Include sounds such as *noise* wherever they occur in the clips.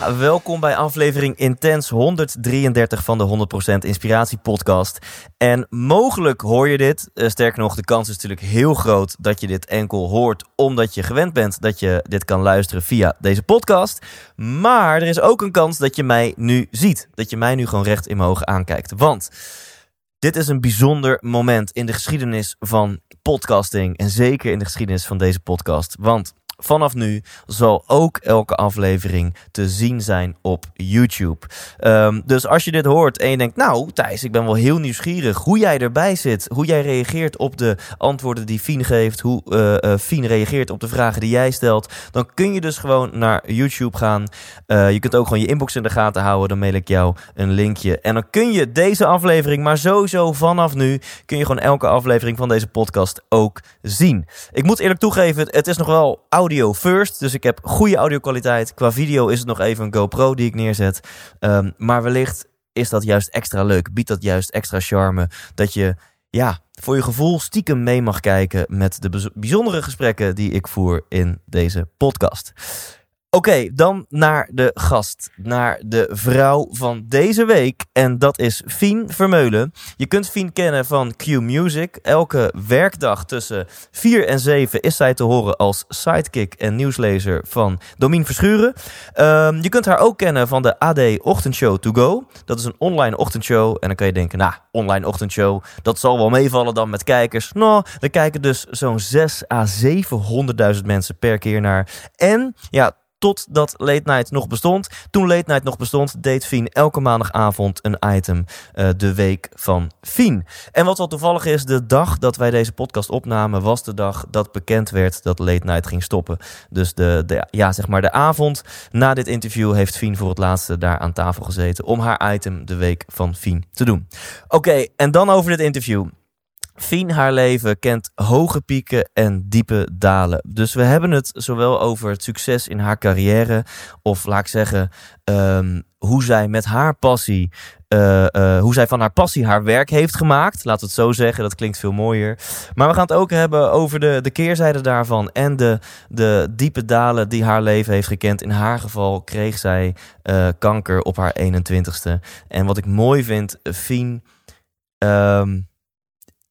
Welkom bij aflevering Intens 133 van de 100% Inspiratie Podcast. En mogelijk hoor je dit. eh, sterker nog, de kans is natuurlijk heel groot dat je dit enkel hoort, omdat je gewend bent dat je dit kan luisteren via deze podcast. Maar er is ook een kans dat je mij nu ziet. Dat je mij nu gewoon recht in mijn ogen aankijkt. Want dit is een bijzonder moment in de geschiedenis van podcasting. En zeker in de geschiedenis van deze podcast. Want vanaf nu zal ook elke aflevering te zien zijn op YouTube. Ehm, dus als je dit hoort en je denkt, nou Thijs, ik ben wel heel nieuwsgierig hoe jij erbij zit, hoe jij reageert op de antwoorden die Fien geeft, hoe eh eh, Fien reageert op de vragen die jij stelt, dan kun je dus gewoon naar YouTube gaan. Eh, je kunt ook gewoon je inbox in de gaten houden, dan mail ik jou een linkje. En dan kun je deze aflevering, maar sowieso vanaf nu, kun je gewoon elke aflevering van deze podcast ook zien. Ik moet eerlijk toegeven, het is nog wel audio first. Dus ik heb goede audio-kwaliteit. Qua video is het nog even een GoPro die ik neerzet. Ehm, maar wellicht is dat juist extra leuk. Biedt dat juist extra charme. Dat je ja, voor je gevoel stiekem mee mag kijken met de bijzondere gesprekken die ik voer in deze podcast. Oké, dan naar de gast, naar de vrouw van deze week. En dat is Fien Vermeulen. Je kunt Fien kennen van Q Music. Elke werkdag tussen 4 en 7 is zij te horen als sidekick en nieuwslezer van Domien Verschuren. Ehm, je kunt haar ook kennen van de AD Ochtendshow To Go. Dat is een online ochtendshow. En dan kan je denken, nou, online ochtendshow, dat zal wel meevallen dan met kijkers. Nou, er kijken dus zo'n 6 à 700.000 mensen per keer naar. En ja, totdat Late Night nog bestond. Toen Late Night nog bestond, deed Fien elke maandagavond een item. eh, de week van Fien. En wat wel toevallig is, de dag dat wij deze podcast opnamen, was de dag dat bekend werd dat Late Night ging stoppen. Dus de, de, ja, zeg maar de avond na dit interview heeft Fien voor het laatste daar aan tafel gezeten om haar item de week van Fien te doen. Oké, en dan over dit interview. Fien, haar leven kent hoge pieken en diepe dalen. Dus we hebben het zowel over het succes in haar carrière, of laat ik zeggen, ehm, hoe zij met haar passie, eh, eh, hoe zij van haar passie haar werk heeft gemaakt. We het zo zeggen, dat klinkt veel mooier. Maar we gaan het ook hebben over de, de keerzijde daarvan en de, de diepe dalen die haar leven heeft gekend. In haar geval kreeg zij eh, kanker op haar 21ste. En wat ik mooi vind, Fien. ehm,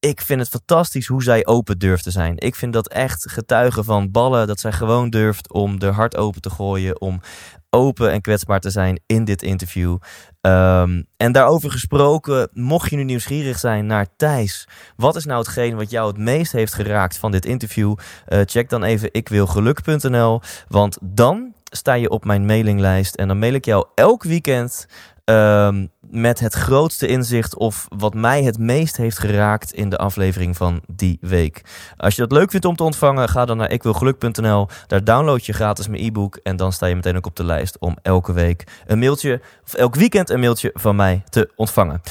ik vind het fantastisch hoe zij open durft te zijn. Ik vind dat echt getuigen van ballen. Dat zij gewoon durft om er hart open te gooien. Om open en kwetsbaar te zijn in dit interview. Ehm, en daarover gesproken, mocht je nu nieuwsgierig zijn naar Thijs. Wat is nou hetgeen wat jou het meest heeft geraakt van dit interview? Eh, check dan even ikwilgeluk.nl. Want dan sta je op mijn mailinglijst. En dan mail ik jou elk weekend ehm, met het grootste inzicht of wat mij het meest heeft geraakt in de aflevering van die week. Als je dat leuk vindt om te ontvangen, ga dan naar ikwilgeluk.nl. Daar download je gratis mijn e-book en dan sta je meteen ook op de lijst om elke week een mailtje of elk weekend een mailtje van mij te ontvangen.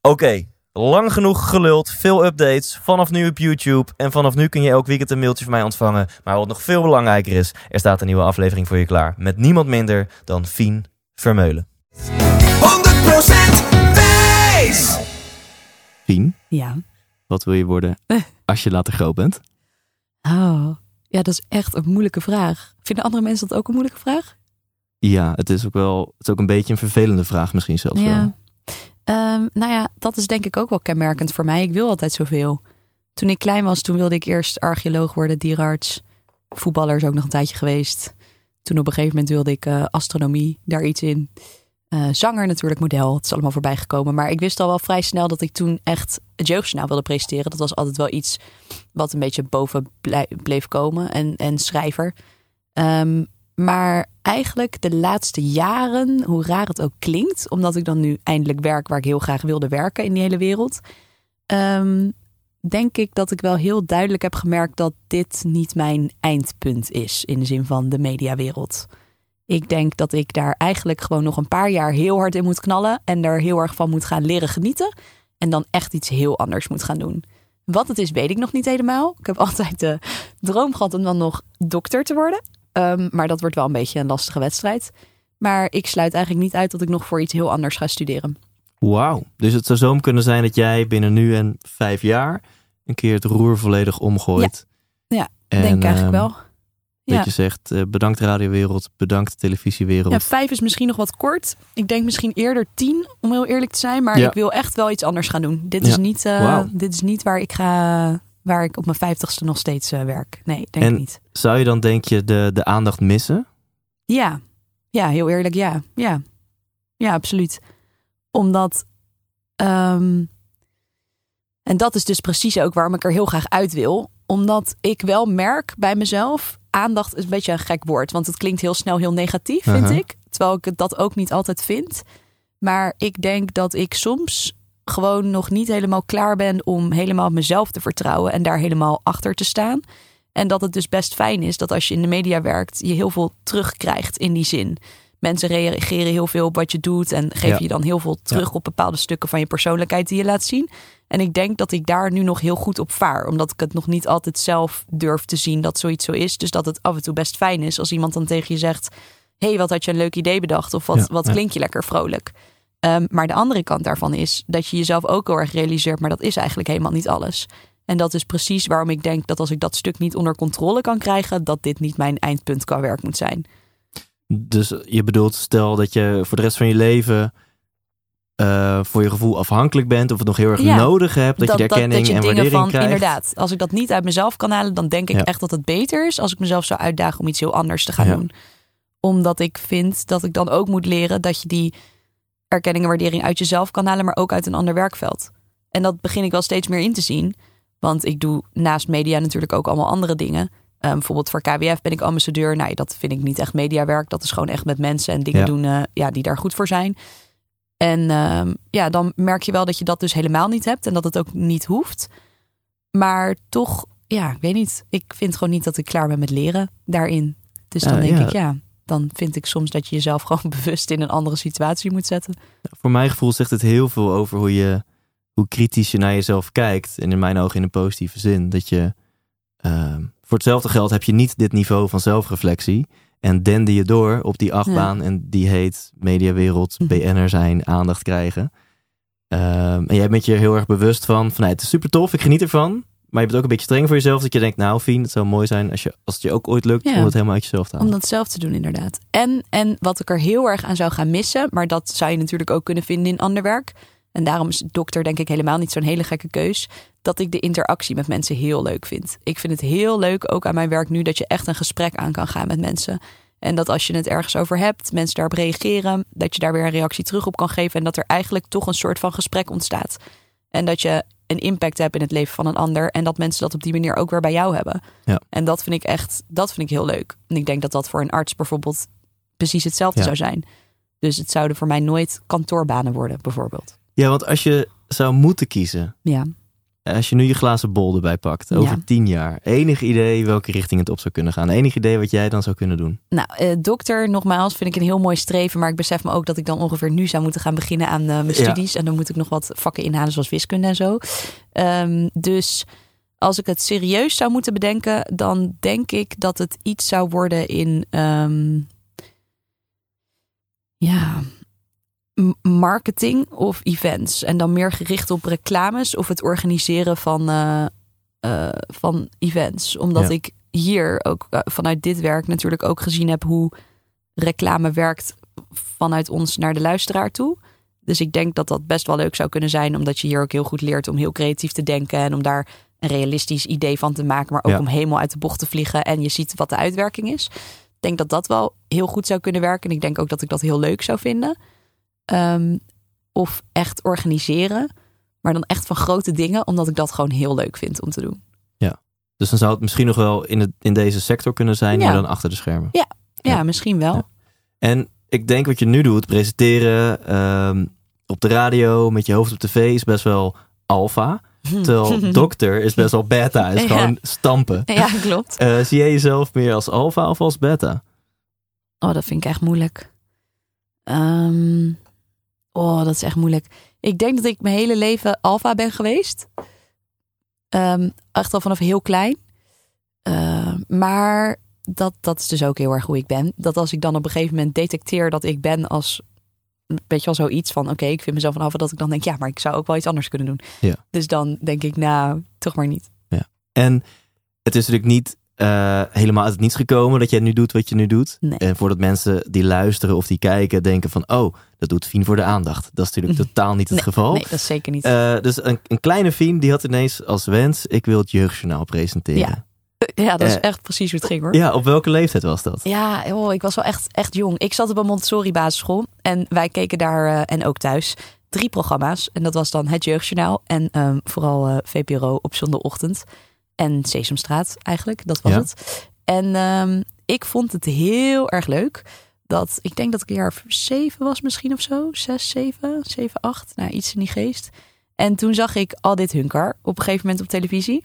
Oké, lang genoeg geluld, veel updates vanaf nu op YouTube en vanaf nu kun je elk weekend een mailtje van mij ontvangen. Maar wat nog veel belangrijker is, er staat een nieuwe aflevering voor je klaar met niemand minder dan Fien Vermeulen. 100% Thijs. Fien, Ja. wat wil je worden als je later groot bent? Oh, ja, dat is echt een moeilijke vraag. Vinden andere mensen dat ook een moeilijke vraag? Ja, het is ook wel het is ook een beetje een vervelende vraag misschien zelfs wel. Ja. Ehm, nou ja, dat is denk ik ook wel kenmerkend voor mij. Ik wil altijd zoveel. Toen ik klein was, toen wilde ik eerst archeoloog worden, dierenarts. Voetballer is ook nog een tijdje geweest. Toen op een gegeven moment wilde ik eh, astronomie, daar iets in. Eh, zanger natuurlijk, model. Het is allemaal voorbij gekomen. Maar ik wist al wel vrij snel dat ik toen echt het jeugdjournaal wilde presenteren. Dat was altijd wel iets wat een beetje boven bleef komen. En, en schrijver. Ehm, maar eigenlijk de laatste jaren, hoe raar het ook klinkt, omdat ik dan nu eindelijk werk waar ik heel graag wilde werken in die hele wereld, ehm, denk ik dat ik wel heel duidelijk heb gemerkt dat dit niet mijn eindpunt is in de zin van de mediawereld. Ik denk dat ik daar eigenlijk gewoon nog een paar jaar heel hard in moet knallen en er heel erg van moet gaan leren genieten en dan echt iets heel anders moet gaan doen. Wat het is, weet ik nog niet helemaal. Ik heb *laughs* altijd de droom gehad om dan nog dokter te worden. Ehm, maar dat wordt wel een beetje een lastige wedstrijd. Maar ik sluit eigenlijk niet uit dat ik nog voor iets heel anders ga studeren. Wauw. Dus het zou zo kunnen zijn dat jij binnen nu en vijf jaar een keer het roer volledig omgooit. Ja, en, denk ik eigenlijk ehm, wel. Dat Ja. je zegt, eh, bedankt radiowereld, bedankt televisiewereld. Ja, vijf is misschien nog wat kort. Ik denk misschien eerder tien, om heel eerlijk te zijn. Maar Ja. ik wil echt wel iets anders gaan doen. Dit, is, niet, eh, dit is niet waar ik ga, waar ik op mijn vijftigste nog steeds eh, werk. Nee, denk En- ik niet. Zou je dan denk je de, de aandacht missen? Ja, ja, heel eerlijk, ja. Ja, ja absoluut. Omdat, ehm, en dat is dus precies ook waarom ik er heel graag uit wil. Omdat ik wel merk bij mezelf, aandacht is een beetje een gek woord. Want het klinkt heel snel heel negatief, vind Aha. ik. Terwijl ik het dat ook niet altijd vind. Maar ik denk dat ik soms gewoon nog niet helemaal klaar ben om helemaal op mezelf te vertrouwen en daar helemaal achter te staan. En dat het dus best fijn is dat als je in de media werkt, je heel veel terugkrijgt in die zin. Mensen reageren heel veel op wat je doet en geven Ja. je dan heel veel terug op bepaalde stukken van je persoonlijkheid die je laat zien. En ik denk dat ik daar nu nog heel goed op vaar, omdat ik het nog niet altijd zelf durf te zien dat zoiets zo is. Dus dat het af en toe best fijn is als iemand dan tegen je zegt: hey, wat had je een leuk idee bedacht? Of wat, Ja, wat ja. klinkt je lekker vrolijk? Ehm, maar de andere kant daarvan is dat je jezelf ook heel erg realiseert, maar dat is eigenlijk helemaal niet alles. En dat is precies waarom ik denk dat als ik dat stuk niet onder controle kan krijgen, dat dit niet mijn eindpunt qua werk moet zijn. Dus je bedoelt, stel dat je voor de rest van je leven eh, voor je gevoel afhankelijk bent of het nog heel erg Ja, nodig hebt, dat, je de erkenning en dingen waardering van, krijgt. inderdaad, als ik dat niet uit mezelf kan halen, dan denk ik Ja. echt dat het beter is als ik mezelf zou uitdagen om iets heel anders te gaan Ja. doen. Omdat ik vind dat ik dan ook moet leren dat je die erkenning en waardering uit jezelf kan halen, maar ook uit een ander werkveld. En dat begin ik wel steeds meer in te zien. Want ik doe naast media natuurlijk ook allemaal andere dingen. Ehm, bijvoorbeeld voor KWF ben ik ambassadeur. Nou, dat vind ik niet echt mediawerk. Dat is gewoon echt met mensen en dingen Ja. doen eh, ja, die daar goed voor zijn. En ehm, ja, dan merk je wel dat je dat dus helemaal niet hebt en dat het ook niet hoeft. Maar toch, ja, ik weet niet. Ik vind gewoon niet dat ik klaar ben met leren daarin. Dus dan Ja, denk ja. ik, ja, dan vind ik soms dat je jezelf *laughs* gewoon bewust in een andere situatie moet zetten. Voor mijn gevoel zegt het heel veel over hoe je hoe kritisch je naar jezelf kijkt. En in mijn ogen in een positieve zin. Dat je ehm, voor hetzelfde geld heb je niet dit niveau van zelfreflectie. En dende je door op die achtbaan. En die heet mediawereld, Mhm. BN'er zijn, aandacht krijgen. Ehm, en jij bent je heel erg bewust van, van nou, het is super tof, ik geniet ervan. Maar je bent ook een beetje streng voor jezelf. Dat je denkt, nou Fien, het zou mooi zijn als, je, als het je ook ooit lukt Ja. om het helemaal uit jezelf te Om halen. dat zelf te doen, inderdaad. En, en wat ik er heel erg aan zou gaan missen, maar dat zou je natuurlijk ook kunnen vinden in ander werk. En daarom is dokter denk ik helemaal niet zo'n hele gekke keus. Dat ik de interactie met mensen heel leuk vind. Ik vind het heel leuk, ook aan mijn werk nu, dat je echt een gesprek aan kan gaan met mensen. En dat als je het ergens over hebt, mensen daarop reageren, dat je daar weer een reactie terug op kan geven. En dat er eigenlijk toch een soort van gesprek ontstaat. En dat je een impact hebt in het leven van een ander. En dat mensen dat op die manier ook weer bij jou hebben. Ja. En dat vind ik echt, dat vind ik heel leuk. En ik denk dat dat voor een arts bijvoorbeeld precies hetzelfde Ja. zou zijn. Dus het zouden voor mij nooit kantoorbanen worden, bijvoorbeeld. Ja, want als je zou moeten kiezen, Ja. Als je nu je glazen bol erbij pakt, over Ja. tien jaar, enig idee welke richting het op zou kunnen gaan? Enig idee wat jij dan zou kunnen doen? Nou, eh, dokter, nogmaals, vind ik een heel mooi streven. Maar ik besef me ook dat ik dan ongeveer nu zou moeten gaan beginnen aan eh, mijn Ja. studies. En dan moet ik nog wat vakken inhalen, zoals wiskunde en zo. Ehm, dus als ik het serieus zou moeten bedenken, dan denk ik dat het iets zou worden in. ehm, ja. Marketing of events. En dan meer gericht op reclames of het organiseren van, eh, eh, van events. Omdat Ja. ik hier ook eh, vanuit dit werk natuurlijk ook gezien heb hoe reclame werkt vanuit ons naar de luisteraar toe. Dus ik denk dat dat best wel leuk zou kunnen zijn, omdat je hier ook heel goed leert om heel creatief te denken en om daar een realistisch idee van te maken, maar ook Ja. om helemaal uit de bocht te vliegen en je ziet wat de uitwerking is. Ik denk dat dat wel heel goed zou kunnen werken en ik denk ook dat ik dat heel leuk zou vinden. Ehm, of echt organiseren, maar dan echt van grote dingen, omdat ik dat gewoon heel leuk vind om te doen. Dus dan zou het misschien nog wel in, het, in deze sector kunnen zijn, Ja. maar dan achter de schermen. Ja, Ja. misschien wel. Ja. En ik denk wat je nu doet, presenteren ehm, op de radio, met je hoofd op tv, is best wel alfa. Terwijl *laughs* dokter is best wel beta, is Ja. gewoon stampen. Ja, klopt. Eh, zie jij jezelf meer als alfa of als beta? Oh, dat vind ik echt moeilijk. Ehm, oh, dat is echt moeilijk. Ik denk dat ik mijn hele leven alfa ben geweest. Ehm, echt al vanaf heel klein. Ehm, maar dat, dat is dus ook heel erg hoe ik ben. Dat als ik dan op een gegeven moment detecteer dat ik ben als... Weet je wel, zoiets van... Oké, ik vind mezelf van alfa. Dat ik dan denk, ja, maar ik zou ook wel iets anders kunnen doen. Ja. Dus dan denk ik, nou, toch maar niet. En het is natuurlijk niet eh, helemaal uit het niets gekomen dat jij nu doet wat je nu doet. Nee. En voordat mensen die luisteren of die kijken denken van... oh, dat doet Fien voor de aandacht. Dat is natuurlijk totaal niet het Nee, geval. Nee, dat is zeker niet. Eh, dus een, een kleine Fien die had ineens als wens... ik wil het jeugdjournaal presenteren. Ja. ja, dat is eh, echt precies hoe het ging hoor. Ja, op welke leeftijd was dat? Ja, oh, ik was wel echt, echt jong. Ik zat op een Montessori basisschool en wij keken daar, eh, en ook thuis, drie programma's. En dat was dan het Jeugdjournaal en ehm, vooral eh, VPRO op zondagochtend. En Sesamstraat eigenlijk, dat was Ja. het. En ehm, ik vond het heel erg leuk. Dat, ik denk dat ik een jaar zeven was misschien of zo. Zes, zeven, zeven, acht. Nou, iets in die geest. En toen zag ik al dit hunker op een gegeven moment op televisie.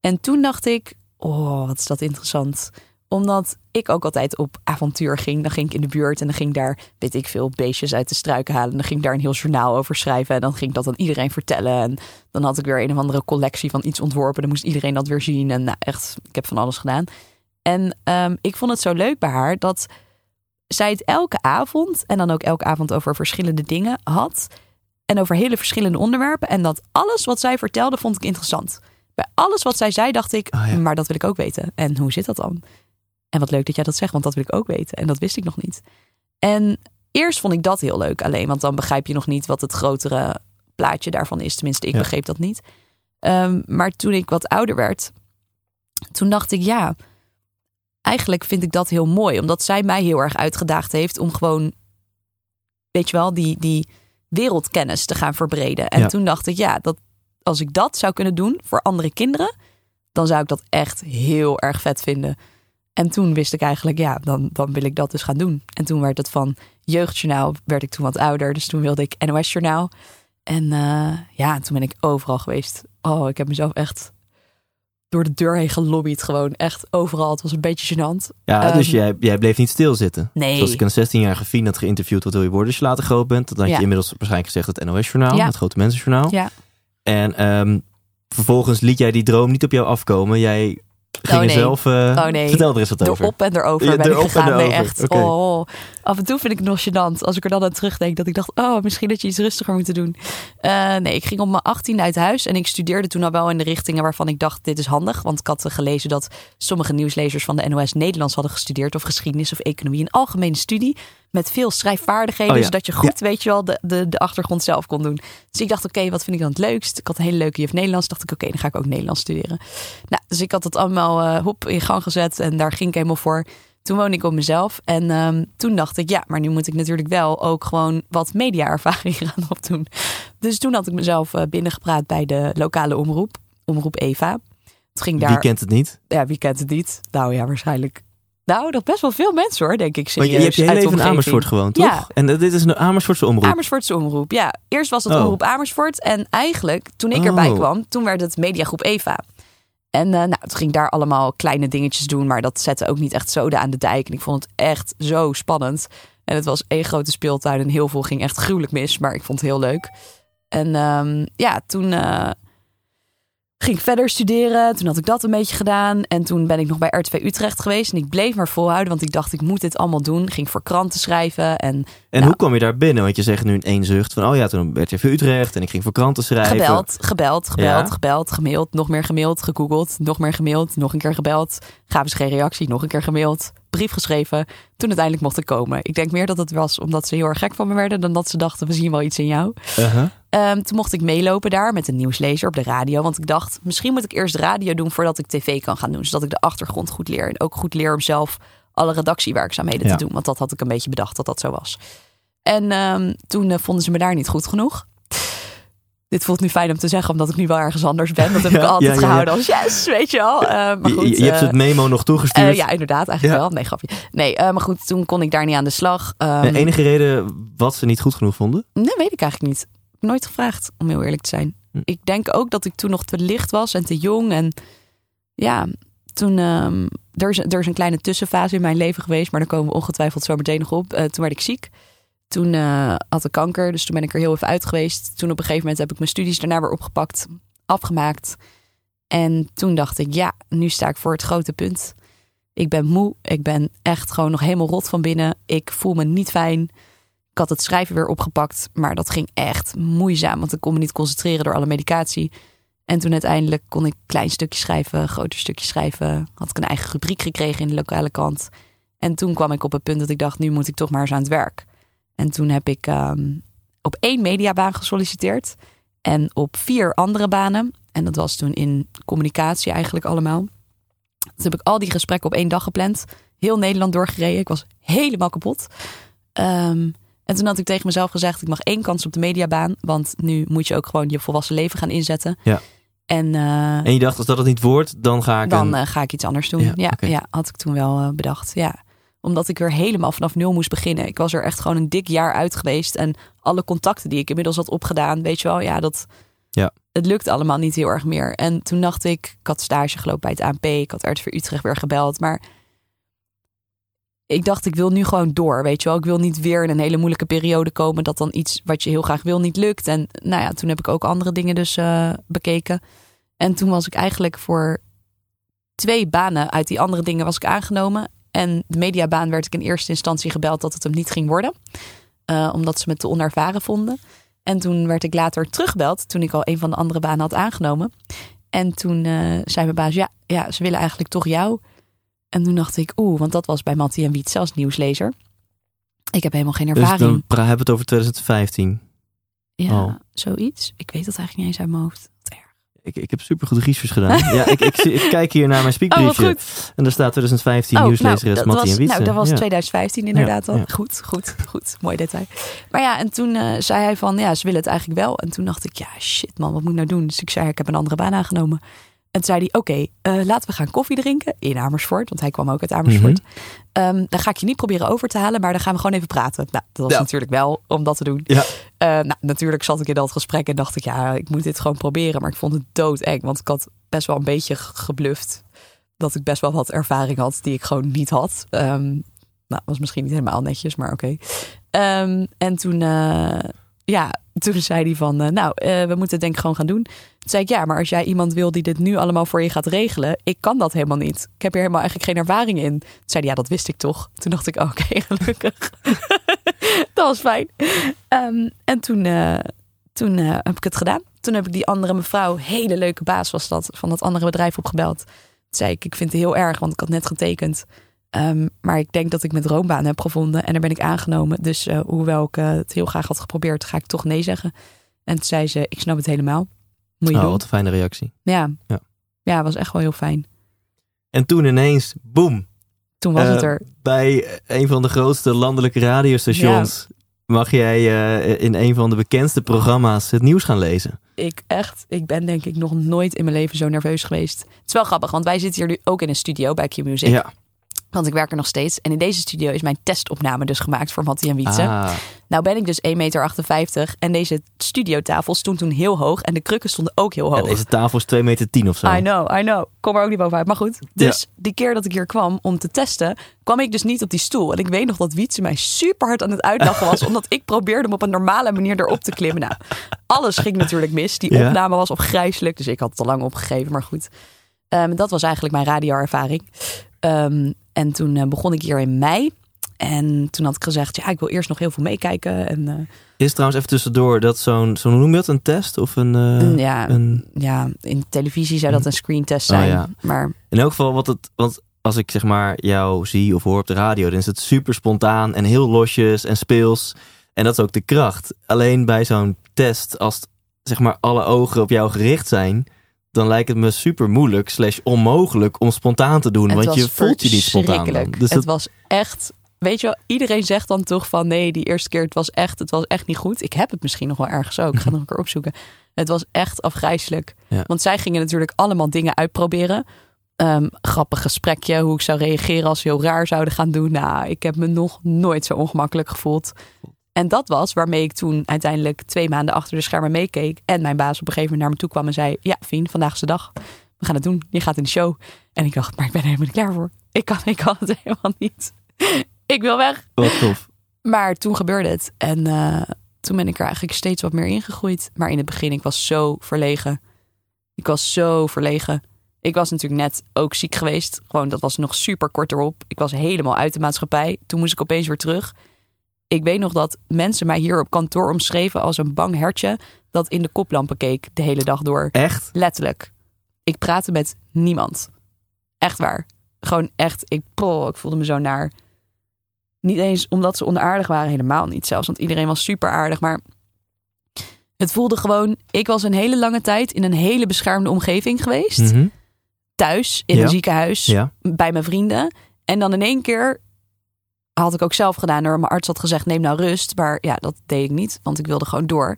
En toen dacht ik, oh, wat is dat interessant. Omdat ik ook altijd op avontuur ging. Dan ging ik in de buurt en dan ging ik daar, weet ik veel, beestjes uit de struiken halen. En dan ging ik daar een heel journaal over schrijven. En dan ging ik dat aan iedereen vertellen. En dan had ik weer een of andere collectie van iets ontworpen. Dan moest iedereen dat weer zien. En nou, echt, ik heb van alles gedaan. En ehm, ik vond het zo leuk bij haar dat zij het elke avond, en dan ook elke avond over verschillende dingen had. En over hele verschillende onderwerpen. En dat alles wat zij vertelde, vond ik interessant. Bij alles wat zij zei, dacht ik, Ah, ja. maar dat wil ik ook weten. En hoe zit dat dan? En wat leuk dat jij dat zegt, want dat wil ik ook weten. En dat wist ik nog niet. En eerst vond ik dat heel leuk alleen, want dan begrijp je nog niet wat het grotere plaatje daarvan is. Tenminste, ik Ja. begreep dat niet. Ehm, maar toen ik wat ouder werd, toen dacht ik, ja, eigenlijk vind ik dat heel mooi. Omdat zij mij heel erg uitgedaagd heeft om gewoon, weet je wel, die, die wereldkennis te gaan verbreden. En Ja. toen dacht ik, ja, dat, als ik dat zou kunnen doen voor andere kinderen, dan zou ik dat echt heel erg vet vinden. En toen wist ik eigenlijk, ja, dan, dan wil ik dat dus gaan doen. En toen werd het van jeugdjournaal, werd ik toen wat ouder. Dus toen wilde ik NOS-journaal. En eh, ja, toen ben ik overal geweest. Oh, ik heb mezelf echt door de deur heen gelobbyd. Gewoon echt overal. Het was een beetje gênant. Ja, dus Ehm, jij, jij bleef niet stilzitten. Nee. Zoals ik een 16-jarige Fien had geïnterviewd, wat wil je worden als je later groot bent? Dan had je inmiddels waarschijnlijk gezegd het NOS-journaal, Ja. het Grote Mensenjournaal. Ja. En ehm, vervolgens liet jij die droom niet op jou afkomen. Jij ging Oh, nee. zelf... eh, Oh, nee. Vertel er eens wat over. Erop en erover Ja, ben ik erop gegaan. Nee, echt. Oh. Af en toe vind ik het nog gênant. Als ik er dan aan terugdenk. Dat ik dacht, oh, misschien dat je iets rustiger moet doen. Eh, nee, ik ging op mijn 18 uit huis. En ik studeerde toen al wel in de richtingen waarvan ik dacht, dit is handig. Want ik had eh, gelezen dat sommige nieuwslezers van de NOS Nederlands hadden gestudeerd. Of geschiedenis of economie. Een algemene studie. Met veel schrijfvaardigheden. Oh ja. Zodat je goed, weet je wel, de, de, de achtergrond zelf kon doen. Dus ik dacht, oké, wat vind ik dan het leukst? Ik had een hele leuke juf Nederlands. Dacht ik, oké, dan ga ik ook Nederlands studeren. Nou, dus ik had het allemaal eh hop in gang gezet. En daar ging ik helemaal voor. Toen woonde ik op mezelf. En ehm, toen dacht ik, ja, maar nu moet ik natuurlijk wel ook gewoon wat media-ervaring *laughs* gaan opdoen. Dus toen had ik mezelf eh, binnengepraat bij de lokale omroep. Omroep Eva. Het ging daar... Wie kent het niet? Ja, wie kent het niet? Nou ja, waarschijnlijk. Nou, nog best wel veel mensen hoor, denk ik. Je, je hebt je hele leven in. Amersfoort gewoond, toch? Ja. En dit is een Amersfoortse omroep. Amersfoortse omroep, ja. Eerst was het Oh. omroep Amersfoort. En eigenlijk, toen ik erbij Oh. kwam, toen werd het mediagroep Eva. En eh, nou, toen ging ik daar allemaal kleine dingetjes doen. Maar dat zette ook niet echt zoden aan de dijk. En ik vond het echt zo spannend. En het was één grote speeltuin. En heel veel ging echt gruwelijk mis. Maar ik vond het heel leuk. En ehm, ja, toen eh, ging ik verder studeren. Toen had ik dat een beetje gedaan. En toen ben ik nog bij RTV Utrecht geweest. En ik bleef maar volhouden. Want ik dacht, ik moet dit allemaal doen. Ging voor kranten schrijven. En En Nou. hoe kwam je daar binnen? Want je zegt nu in één zucht van, oh ja, toen werd je voor Utrecht en ik ging voor kranten schrijven. Gebeld, gebeld, gebeld, Ja. gebeld, gemaild, nog meer gemaild, gegoogeld, nog meer gemaild, nog een keer gebeld. Gaven ze geen reactie, nog een keer gemaild, brief geschreven. Toen uiteindelijk mocht ik komen. Ik denk meer dat het was omdat ze heel erg gek van me werden dan dat ze dachten, we zien wel iets in jou. Uh-huh. Ehm, toen mocht ik meelopen daar met een nieuwslezer op de radio. Want ik dacht, misschien moet ik eerst radio doen voordat ik tv kan gaan doen. Zodat ik de achtergrond goed leer. En ook goed leer om zelf alle redactiewerkzaamheden Ja. te doen. Want dat had ik een beetje bedacht dat dat zo was. En ehm, toen eh, vonden ze me daar niet goed genoeg. Dit voelt nu fijn om te zeggen, omdat ik nu wel ergens anders ben. Dat heb *laughs* ik Ja, altijd ja, gehouden als yes, weet je wel. Eh, maar Je- goed, je, je hebt eh, het memo nog toegestuurd. ja, inderdaad, eigenlijk wel. Nee, grapje. Nee, maar goed, toen kon ik daar niet aan de slag. Ehm, De enige reden wat ze niet goed genoeg vonden? Nee, weet ik eigenlijk niet. Nooit gevraagd, om heel eerlijk te zijn. Hm. ik denk ook dat ik toen nog te licht was en te jong. En ja, toen... ehm, er, is, er is een kleine tussenfase in mijn leven geweest. Maar daar komen we ongetwijfeld zo meteen nog op. Eh, toen werd ik ziek. Toen eh, had ik kanker. Dus toen ben ik er heel even uit geweest. Toen op een gegeven moment heb ik mijn studies daarna weer opgepakt. Afgemaakt. En toen dacht ik, ja, nu sta ik voor het grote punt. Ik ben moe. Ik ben echt gewoon nog helemaal rot van binnen. Ik voel me niet fijn. Ik had het schrijven weer opgepakt, maar dat ging echt moeizaam, want ik kon me niet concentreren door alle medicatie. En toen uiteindelijk kon ik klein stukje schrijven, groter stukje schrijven. Had ik een eigen rubriek gekregen in de lokale krant. En toen kwam ik op het punt dat ik dacht, nu moet ik toch maar eens aan het werk. En toen heb ik ehm, op één mediabaan gesolliciteerd en op vier andere banen. En dat was toen in communicatie eigenlijk allemaal. Toen heb ik al die gesprekken op één dag gepland. Heel Nederland doorgereden. Ik was helemaal kapot. Ehm, en toen had ik tegen mezelf gezegd: ik mag één kans op de mediabaan. Want nu moet je ook gewoon je volwassen leven gaan inzetten. Ja. En, eh, En je dacht, als dat het niet wordt, dan ga ik dan een... eh, ga ik iets anders doen. Ja, Ja, had ik toen wel eh, bedacht. Ja. Omdat ik weer helemaal vanaf nul moest beginnen. Ik was er echt gewoon een dik jaar uit geweest. En alle contacten die ik inmiddels had opgedaan, weet je wel, ja, dat. Ja. Het lukt allemaal niet heel erg meer. En toen dacht ik, ik had stage gelopen bij het ANP. Ik had RTV Utrecht weer gebeld. Maar ik dacht, ik wil nu gewoon door. Weet je wel, ik wil niet weer in een hele moeilijke periode komen. Dat dan iets wat je heel graag wil niet lukt. En nou ja, toen heb ik ook andere dingen dus eh, bekeken. En toen was ik eigenlijk voor twee banen uit die andere dingen was ik aangenomen. En de mediabaan werd ik in eerste instantie gebeld dat het hem niet ging worden. Eh, omdat ze me te onervaren vonden. En toen werd ik later teruggebeld toen ik al een van de andere banen had aangenomen. En toen eh, zei mijn baas, ja, ja, ze willen eigenlijk toch jou. En toen dacht ik, oeh, want dat was bij Mattie en Wietse als nieuwslezer. Ik heb helemaal geen Dus ervaring. dan pra- hebben we het over 2015. ja, Oh. zoiets. Ik weet dat eigenlijk niet eens uit mijn hoofd. Wat erg. Ik, ik heb supergoed research gedaan. *laughs* ja, ik, ik, kijk hier naar mijn Oh, speakbriefje. goed. en daar staat 2015 Oh, nieuwslezeres dat Mattie en Wietse. Nou, dat was Ja. 2015 inderdaad al. ja. Goed, goed, goed. Mooi detail. Maar ja, en toen eh, zei hij van, ja, ze willen het eigenlijk wel. En toen dacht ik, ja, shit man, wat moet ik nou doen? Dus ik zei, ik heb een andere baan aangenomen. En toen zei hij, oké, eh, laten we gaan koffie drinken in Amersfoort. Want hij kwam ook uit Amersfoort. Ehm, dan ga ik je niet proberen over te halen, maar dan gaan we gewoon even praten. Nou, dat was Ja. natuurlijk wel om dat te doen. Ja. Eh, nou, natuurlijk zat ik in dat gesprek en dacht ik, ja, ik moet dit gewoon proberen. Maar ik vond het doodeng, want ik had best wel een beetje gebluft. Dat ik best wel wat ervaring had die ik gewoon niet had. Ehm, nou, was misschien niet helemaal netjes, maar oké. Ehm, en toen, eh, ja, toen zei hij van, eh, nou, eh, we moeten het denk ik gewoon gaan doen. Toen zei ik, ja, maar als jij iemand wil die dit nu allemaal voor je gaat regelen, ik kan dat helemaal niet. Ik heb hier helemaal eigenlijk geen ervaring in. Toen zei hij, ja, dat wist ik toch. Toen dacht ik, oh, oké, *laughs* gelukkig. *laughs* dat was fijn. Ehm, en toen, eh, toen heb ik het gedaan. Toen heb ik die andere mevrouw, hele leuke baas was dat, van dat andere bedrijf opgebeld. Toen zei ik, ik vind het heel erg, want ik had net getekend. Ehm, maar ik denk dat ik mijn droombaan heb gevonden en daar ben ik aangenomen. Dus eh, hoewel ik eh, het heel graag had geprobeerd, ga ik toch nee zeggen. En toen zei ze, ik snap het helemaal. Moet je Oh, doen. wat een fijne reactie. Ja. Ja. ja. was echt wel heel fijn. En toen ineens, boem, Toen was Eh, het er. bij een van de grootste landelijke radiostations mag jij eh, in een van de bekendste programma's het nieuws gaan lezen. Ik echt, ik ben denk ik nog nooit in mijn leven zo nerveus geweest. Het is wel grappig, want wij zitten hier nu ook in een studio bij Q-Music. Ja. Want ik werk er nog steeds. En in deze studio is mijn testopname dus gemaakt voor Mattie en Wietse. Ah, Nou ben ik dus 1,58 meter. En deze studiotafel stond toen heel hoog. En de krukken stonden ook heel hoog. deze tafel is 2 meter 10 of zo. I know, I know. Kom er ook niet bovenuit. Maar goed, dus die keer dat ik hier kwam om te testen, kwam ik dus niet op die stoel. En ik weet nog dat Wietse mij super hard aan het uitlachen was, *laughs* omdat ik probeerde hem op een normale manier erop te klimmen. Nou, alles ging natuurlijk mis. Die opname was afgrijzelijk, dus ik had het al lang opgegeven, maar goed. Ehm, dat was eigenlijk mijn radioervaring. Ehm, en toen eh, begon ik hier in mei. En toen had ik gezegd, ja, ik wil eerst nog heel veel meekijken. En eh, Is trouwens even tussendoor dat zo'n, zo hoe noem je dat, een test of een... eh, ja, een ja, in televisie zou dat een screentest zijn. Oh, ja. Maar In elk geval, wat het, want als ik zeg maar jou zie of hoor op de radio, dan is het super spontaan en heel losjes en speels. En dat is ook de kracht. Alleen bij zo'n test, als zeg maar alle ogen op jou gericht zijn, dan lijkt het me super moeilijk slash onmogelijk om spontaan te doen. Het want je voelt je niet spontaan. Dan. Dus het dat, was echt. Weet je wel, iedereen zegt dan toch van nee, die eerste keer het was echt, het was echt niet goed. Ik heb het misschien nog wel ergens ook. Ik ga *laughs* het nog een keer opzoeken. Het was echt afgrijselijk. Ja. Want zij gingen natuurlijk allemaal dingen uitproberen. Ehm, grappig gesprekje, hoe ik zou reageren als ze heel raar zouden gaan doen. Nou, ik heb me nog nooit zo ongemakkelijk gevoeld. En dat was waarmee ik toen uiteindelijk twee maanden achter de schermen meekeek. En mijn baas op een gegeven moment naar me toe kwam en zei: Ja, Fien, vandaag is de dag. We gaan het doen. Je gaat in de show. En ik dacht, maar ik ben er helemaal niet klaar voor. Ik kan, ik kan het *laughs* helemaal niet. ik wil weg. Wat tof. Maar toen gebeurde het. En eh, toen ben ik er eigenlijk steeds wat meer ingegroeid. Maar in het begin, ik was zo verlegen. Ik was zo verlegen. Ik was natuurlijk net ook ziek geweest. Gewoon, dat was nog super kort erop. Ik was helemaal uit de maatschappij. Toen moest ik opeens weer terug. Ik weet nog dat mensen mij hier op kantoor omschreven als een bang hertje dat in de koplampen keek de hele dag door. Echt? Letterlijk. Ik praatte met niemand. Echt waar. Gewoon echt, ik, poh, ik voelde me zo naar. Niet eens omdat ze onaardig waren, helemaal niet zelfs. Want iedereen was super aardig. Maar het voelde gewoon, ik was een hele lange tijd in een hele beschermde omgeving geweest. Mhm. Thuis, in Ja. een ziekenhuis, Ja. bij mijn vrienden. En dan in één keer had ik ook zelf gedaan. Hoor. Mijn arts had gezegd, neem nou rust. Maar ja, dat deed ik niet, want ik wilde gewoon door.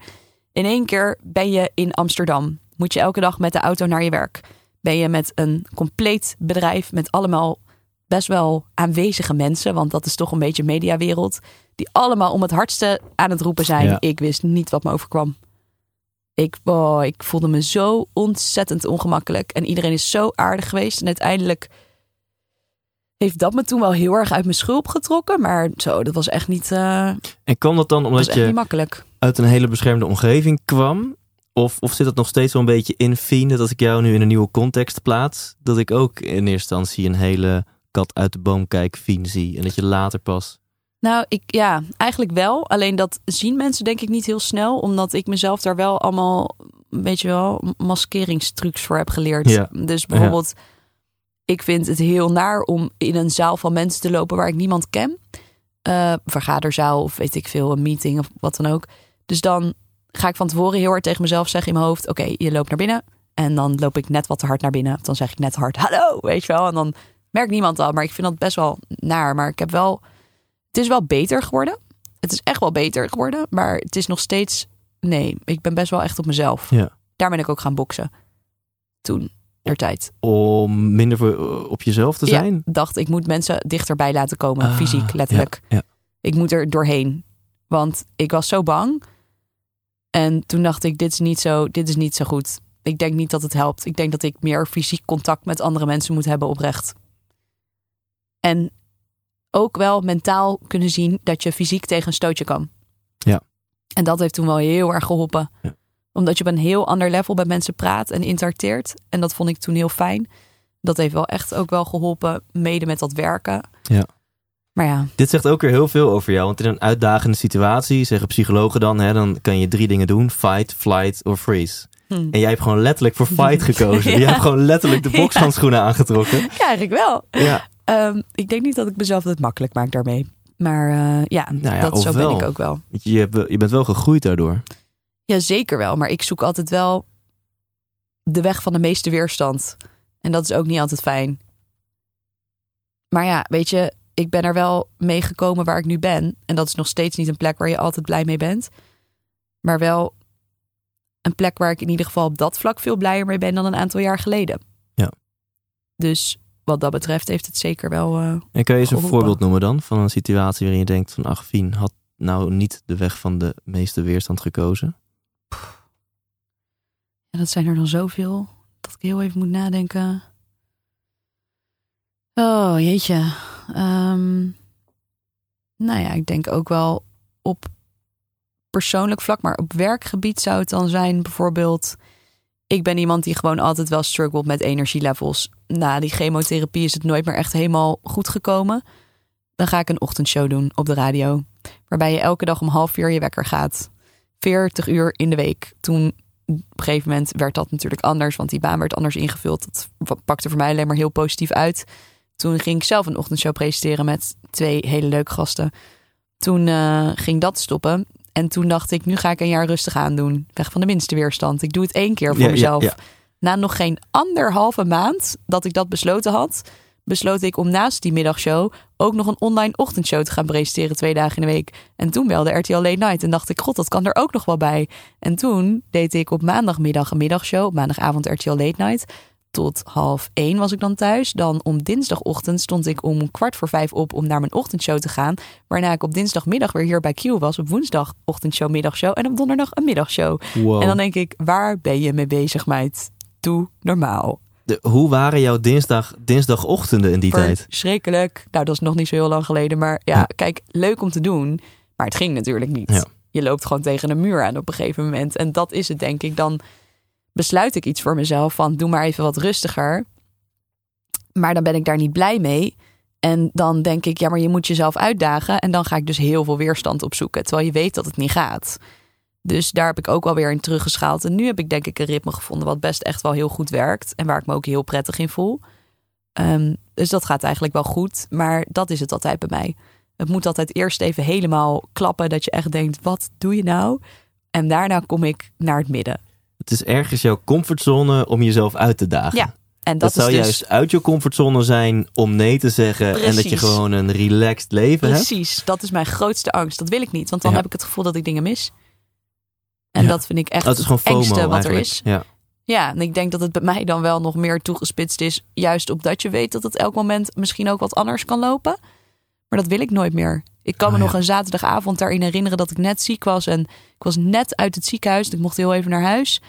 In één keer ben je in Amsterdam. Moet je elke dag met de auto naar je werk. Ben je met een compleet bedrijf met allemaal best wel aanwezige mensen. Want dat is toch een beetje mediawereld. Die allemaal om het hardste aan het roepen zijn. Ja. Ik wist niet wat me overkwam. Ik, oh, ik voelde me zo ontzettend ongemakkelijk. En iedereen is zo aardig geweest. En uiteindelijk heeft dat me toen wel heel erg uit mijn schulp getrokken. Maar zo, dat was echt niet, eh, En kwam dat dan dat omdat niet je makkelijk. uit een hele beschermde omgeving kwam? Of, of zit dat nog steeds wel een beetje in Fien, dat als ik jou nu in een nieuwe context plaats, dat ik ook in eerste instantie een hele kat uit de boom kijk Fien zie. En dat je later pas... Nou, ik, ja, eigenlijk wel. Alleen dat zien mensen denk ik niet heel snel. Omdat ik mezelf daar wel allemaal, weet je wel, maskeringstrucs voor heb geleerd. Ja. Dus bijvoorbeeld, ik vind het heel naar om in een zaal van mensen te lopen waar ik niemand ken. Eh, vergaderzaal of weet ik veel, een meeting of wat dan ook. Dus dan ga ik van tevoren heel hard tegen mezelf zeggen in mijn hoofd: Oké, je loopt naar binnen. En dan loop ik net wat te hard naar binnen. Dan zeg ik net hard: Hallo, weet je wel. En dan merkt niemand al. Maar ik vind dat best wel naar. Maar ik heb wel. Het is wel beter geworden. Het is echt wel beter geworden. Maar het is nog steeds. Nee, ik ben best wel echt op mezelf. Ja. Daar ben ik ook gaan boksen. Toen, der tijd. Om minder voor, op jezelf te zijn? Ja, dacht ik moet mensen dichterbij laten komen, Ah, fysiek, letterlijk. Ja, ja. Ik moet er doorheen. Want ik was zo bang. En toen dacht ik, dit is niet zo, dit is niet zo goed. Ik denk niet dat het helpt. Ik denk dat ik meer fysiek contact met andere mensen moet hebben oprecht. En ook wel mentaal kunnen zien dat je fysiek tegen een stootje kan. Ja. En dat heeft toen wel heel erg geholpen. Ja. Omdat je op een heel ander level met mensen praat en interacteert. En dat vond ik toen heel fijn. Dat heeft wel echt ook wel geholpen, mede met dat werken. Ja. Maar ja, Dit zegt ook weer heel veel over jou. Want in een uitdagende situatie, zeggen psychologen dan, hè, dan kan je drie dingen doen: fight, flight of freeze. hm. En jij hebt gewoon letterlijk voor fight *laughs* gekozen. Ja. Je hebt gewoon letterlijk de *laughs* bokshandschoenen aangetrokken. *laughs* ja eigenlijk wel. Ja, Ehm, ik denk niet dat ik mezelf het makkelijk maak daarmee. Maar eh, ja, Nou ja, dat, zo ben ik ook wel. je, hebt, je bent wel gegroeid daardoor. Ja, zeker wel. Maar ik zoek altijd wel de weg van de meeste weerstand. En dat is ook niet altijd fijn. Maar ja, weet je, ik ben er wel mee gekomen waar ik nu ben. En dat is nog steeds niet een plek waar je altijd blij mee bent. Maar wel een plek waar ik in ieder geval op dat vlak veel blijer mee ben dan een aantal jaar geleden. Ja. Dus wat dat betreft heeft het zeker wel. eh, En kan je eens een Geholpen. voorbeeld noemen dan van een situatie waarin je denkt van ach, Fien had nou niet de weg van de meeste weerstand gekozen? Ja, dat zijn er dan zoveel dat ik heel even moet nadenken. Oh, jeetje. Ehm, nou ja, ik denk ook wel op persoonlijk vlak, maar op werkgebied zou het dan zijn bijvoorbeeld... Ik ben iemand die gewoon altijd wel struggelt met energielevels. Na die chemotherapie is het nooit meer echt helemaal goed gekomen. Dan ga ik een ochtendshow doen op de radio. Waarbij je elke dag om half vier je wekker gaat. 40 uur in de week. Toen op een gegeven moment werd dat natuurlijk anders, want die baan werd anders ingevuld. Dat pakte voor mij alleen maar heel positief uit. Toen ging ik zelf een ochtendshow presenteren met twee hele leuke gasten. Toen eh, ging dat stoppen. En toen dacht ik, nu ga ik een jaar rustig aan doen. Weg van de minste weerstand. Ik doe het één keer voor Ja, ja, mezelf. ja. Na nog geen anderhalve maand dat ik dat besloten had, besloot ik om naast die middagshow ook nog een online ochtendshow te gaan presenteren twee dagen in de week. En toen belde RTL Late Night en dacht ik, god, dat kan er ook nog wel bij. En toen deed ik op maandagmiddag een middagshow, op maandagavond RTL Late Night. tot half één was ik dan thuis. Dan om dinsdagochtend stond ik om kwart voor vijf op om naar mijn ochtendshow te gaan. Waarna ik op dinsdagmiddag weer hier bij Q was. Op woensdag ochtendshow, middagshow en op donderdag een middagshow. Wow. En dan denk ik, waar ben je mee bezig, meid? Doe normaal. De- hoe waren jouw dinsdag, dinsdagochtenden in die tijd? Verschrikkelijk. Nou, dat is nog niet zo heel lang geleden. Maar ja, Ja. kijk, leuk om te doen. Maar het ging natuurlijk niet. Ja. Je loopt gewoon tegen een muur aan op een gegeven moment. En dat is het, denk ik. Dan besluit ik iets voor mezelf van doe maar even wat rustiger. Maar dan ben ik daar niet blij mee. En dan denk ik, ja, maar je moet jezelf uitdagen. En dan ga ik dus heel veel weerstand opzoeken. Terwijl je weet dat het niet gaat. Dus daar heb ik ook wel weer in teruggeschaald. En nu heb ik denk ik een ritme gevonden wat best echt wel heel goed werkt. En waar ik me ook heel prettig in voel. Ehm, dus dat gaat eigenlijk wel goed. Maar dat is het altijd bij mij. Het moet altijd eerst even helemaal klappen. Dat je echt denkt, wat doe je nou? En daarna kom ik naar het midden. Het is ergens jouw comfortzone om jezelf uit te dagen. Ja, En Dat, dat, zou dus juist uit je comfortzone zijn om nee te zeggen en dat je gewoon een relaxed leven hebt. precies. Dat is mijn grootste angst. Dat wil ik niet. Want dan Ja. heb ik het gevoel dat ik dingen mis. En Ja. dat vind ik echt Dat is gewoon het FOMO engste wat eigenlijk. er is. Ja. Ja, en ik denk dat het bij mij dan wel nog meer toegespitst is. Juist op dat je weet dat het elk moment misschien ook wat anders kan lopen. Maar dat wil ik nooit meer. Ik kan Oh, me ja. nog een zaterdagavond daarin herinneren dat ik net ziek was. En ik was net uit het ziekenhuis. Ik mocht heel even naar huis.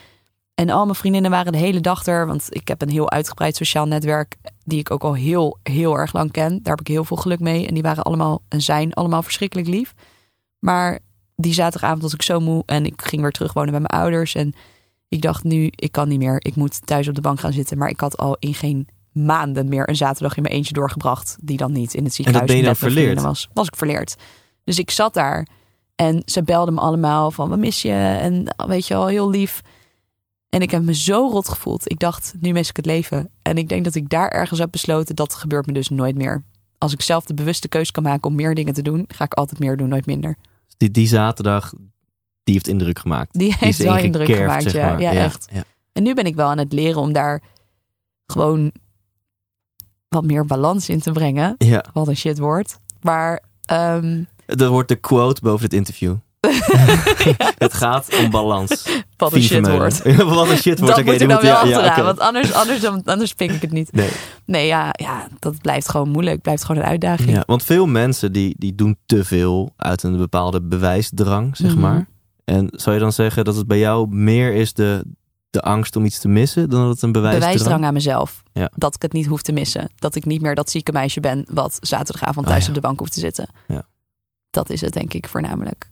En al mijn vriendinnen waren de hele dag er. Want ik heb een heel uitgebreid sociaal netwerk. Die ik ook al heel, heel erg lang ken. Daar heb ik heel veel geluk mee. En die waren allemaal en zijn allemaal verschrikkelijk lief. Maar die zaterdagavond was ik zo moe. En ik ging weer terug wonen bij mijn ouders. En ik dacht nu, ik kan niet meer. Ik moet thuis op de bank gaan zitten. Maar ik had al in geen maanden meer een zaterdag in mijn eentje doorgebracht. Die dan niet in het ziekenhuis ben je dan verleerd? was. Was ik verleerd. Dus ik zat daar. En ze belden me allemaal van, we mis je? En weet je wel, heel lief. En ik heb me zo rot gevoeld. Ik dacht, nu mis ik het leven. En ik denk dat ik daar ergens heb besloten, dat gebeurt me dus nooit meer. Als ik zelf de bewuste keuze kan maken om meer dingen te doen, ga ik altijd meer doen, nooit minder. Die, die zaterdag, die heeft indruk gemaakt. Die heeft is wel indruk gemaakt, zeg ja, maar. ja, echt. Ja. En nu ben ik wel aan het leren om daar gewoon wat meer balans in te brengen. ja. Wat een shit woord. Maar ehm, Er wordt de quote boven het interview. *laughs* Het gaat om balans. wat een Fien shit Vermeulen. woord. *laughs* wat een shit woord. Dat moet die er dan wel ja, want anders, anders, dan, anders pik ik het niet. Nee. Nee, ja, ja, dat blijft gewoon moeilijk. Blijft gewoon een uitdaging. Ja, want veel mensen die, die doen te veel uit een bepaalde bewijsdrang, zeg Mhm. maar. En zou je dan zeggen dat het bij jou meer is de, de angst om iets te missen dan dat het een bewijsdrang? Bewijsdrang aan mezelf. Ja. Dat ik het niet hoef te missen. Dat ik niet meer dat zieke meisje ben wat zaterdagavond thuis Ah, ja. op de bank hoeft te zitten. Ja. Dat is het denk ik voornamelijk.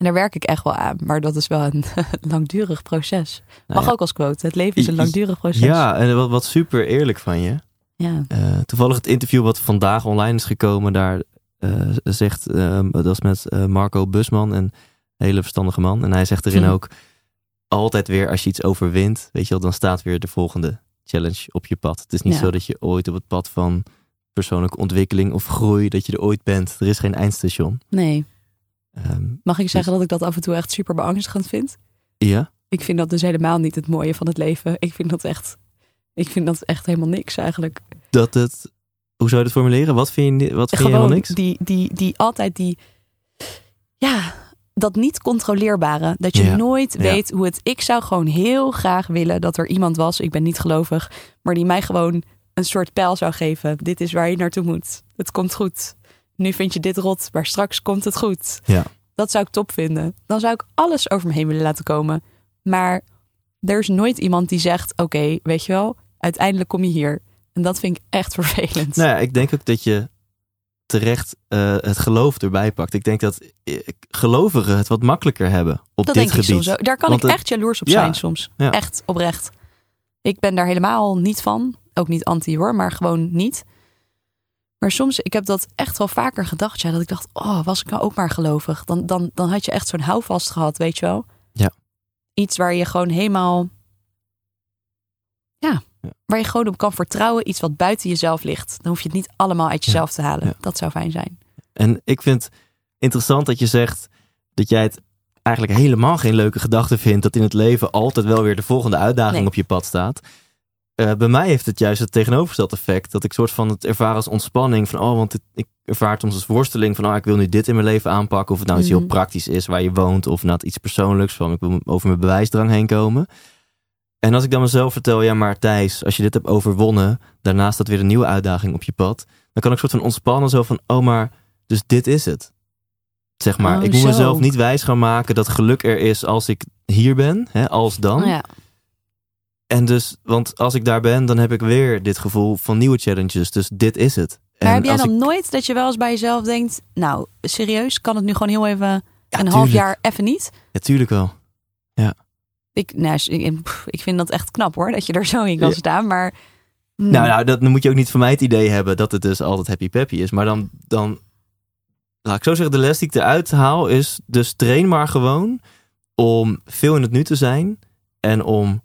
En daar werk ik echt wel aan. Maar dat is wel een *laughs* langdurig proces. Nou Mag ja. ook als quote. Het leven is een langdurig proces. Ja, en wat, wat super eerlijk van je. ja. Eh, toevallig het interview wat vandaag online is gekomen, daar eh, zegt, eh, dat is met eh, Marco Busman, een hele verstandige man. En hij zegt erin Hm. ook, altijd weer als je iets overwint, weet je wel, dan staat weer de volgende challenge op je pad. Het is niet Ja. zo dat je ooit op het pad van persoonlijke ontwikkeling of groei, dat je er ooit bent. Er is geen eindstation. Nee. Ehm, Mag ik zeggen dat ik dat af en toe echt super beangstigend vind? ja, Ik vind dat dus helemaal niet het mooie van het leven. Ik vind dat echt, ik vind dat echt helemaal niks eigenlijk. dat het, hoe zou je het formuleren? Wat vind je, wat vind je helemaal niks? die, die, die altijd die, ja, dat niet controleerbare. Dat je Ja, nooit ja. weet hoe het. Ik zou gewoon heel graag willen dat er iemand was. Ik ben niet gelovig, maar die mij gewoon een soort pijl zou geven. Dit is waar je naartoe moet. Het komt goed. Nu vind je dit rot, maar straks komt het goed. Ja. Dat zou ik top vinden. Dan zou ik alles over me heen willen laten komen. Maar er is nooit iemand die zegt: Oké, weet je wel, uiteindelijk kom je hier. En dat vind ik echt *laughs* vervelend. Nou ja, ik denk ook dat je terecht eh, het geloof erbij pakt. Ik denk dat gelovigen het wat makkelijker hebben op dat dit denk ik soms. Daar kan Want ik het- echt jaloers op Ja, zijn soms. ja. Echt oprecht. Ik ben daar helemaal niet van. Ook niet anti hoor, maar gewoon niet. Maar soms, ik heb dat echt wel vaker gedacht. Ja, dat ik dacht, oh, was ik nou ook maar gelovig? Dan, dan, dan had je echt zo'n houvast gehad, weet je wel? Ja. Iets waar je gewoon helemaal... Ja, Ja. waar je gewoon op kan vertrouwen. Iets wat buiten jezelf ligt. Dan hoef je het niet allemaal uit jezelf te halen. Ja. Dat zou fijn zijn. En ik vind interessant dat je zegt dat jij het eigenlijk helemaal geen leuke gedachte vindt dat in het leven altijd wel weer de volgende uitdaging Nee. op je pad staat. Eh, bij mij heeft het juist het tegenovergestelde effect. Dat ik soort van het ervaar als ontspanning. Van, oh, want het- ik ervaar het soms als worsteling. Van, oh, ik wil nu dit in mijn leven aanpakken. Of het nou iets heel Mhm. praktisch is waar je woont. Of nou iets persoonlijks. Van, ik wil over mijn bewijsdrang heen komen. En als ik dan mezelf vertel, ja maar Thijs, als je dit hebt overwonnen, daarna staat weer een nieuwe uitdaging op je pad. Dan kan ik soort van ontspannen zo van, oh maar, dus dit is het. Zeg maar, Oh, ik moet mezelf niet wijs gaan maken dat geluk er is als ik hier ben, hè, als dan. Oh ja. En dus, want als ik daar ben, dan heb ik weer dit gevoel van nieuwe challenges. Dus dit is het. Maar En heb jij dan ik- nooit dat je wel eens bij jezelf denkt... Nou, serieus, kan het nu gewoon heel even Ja, een half jaar even niet? Ja, tuurlijk wel. Ik, nou, ik, vind dat echt knap hoor, dat je er zo in kan Ja. staan. Maar hmm, Nou, nou, dat, dan moet je ook niet van mij het idee hebben dat het dus altijd happy peppy is. Maar dan, dan, laat ik zo zeggen, de les die ik eruit haal is, dus train maar gewoon om veel in het nu te zijn en om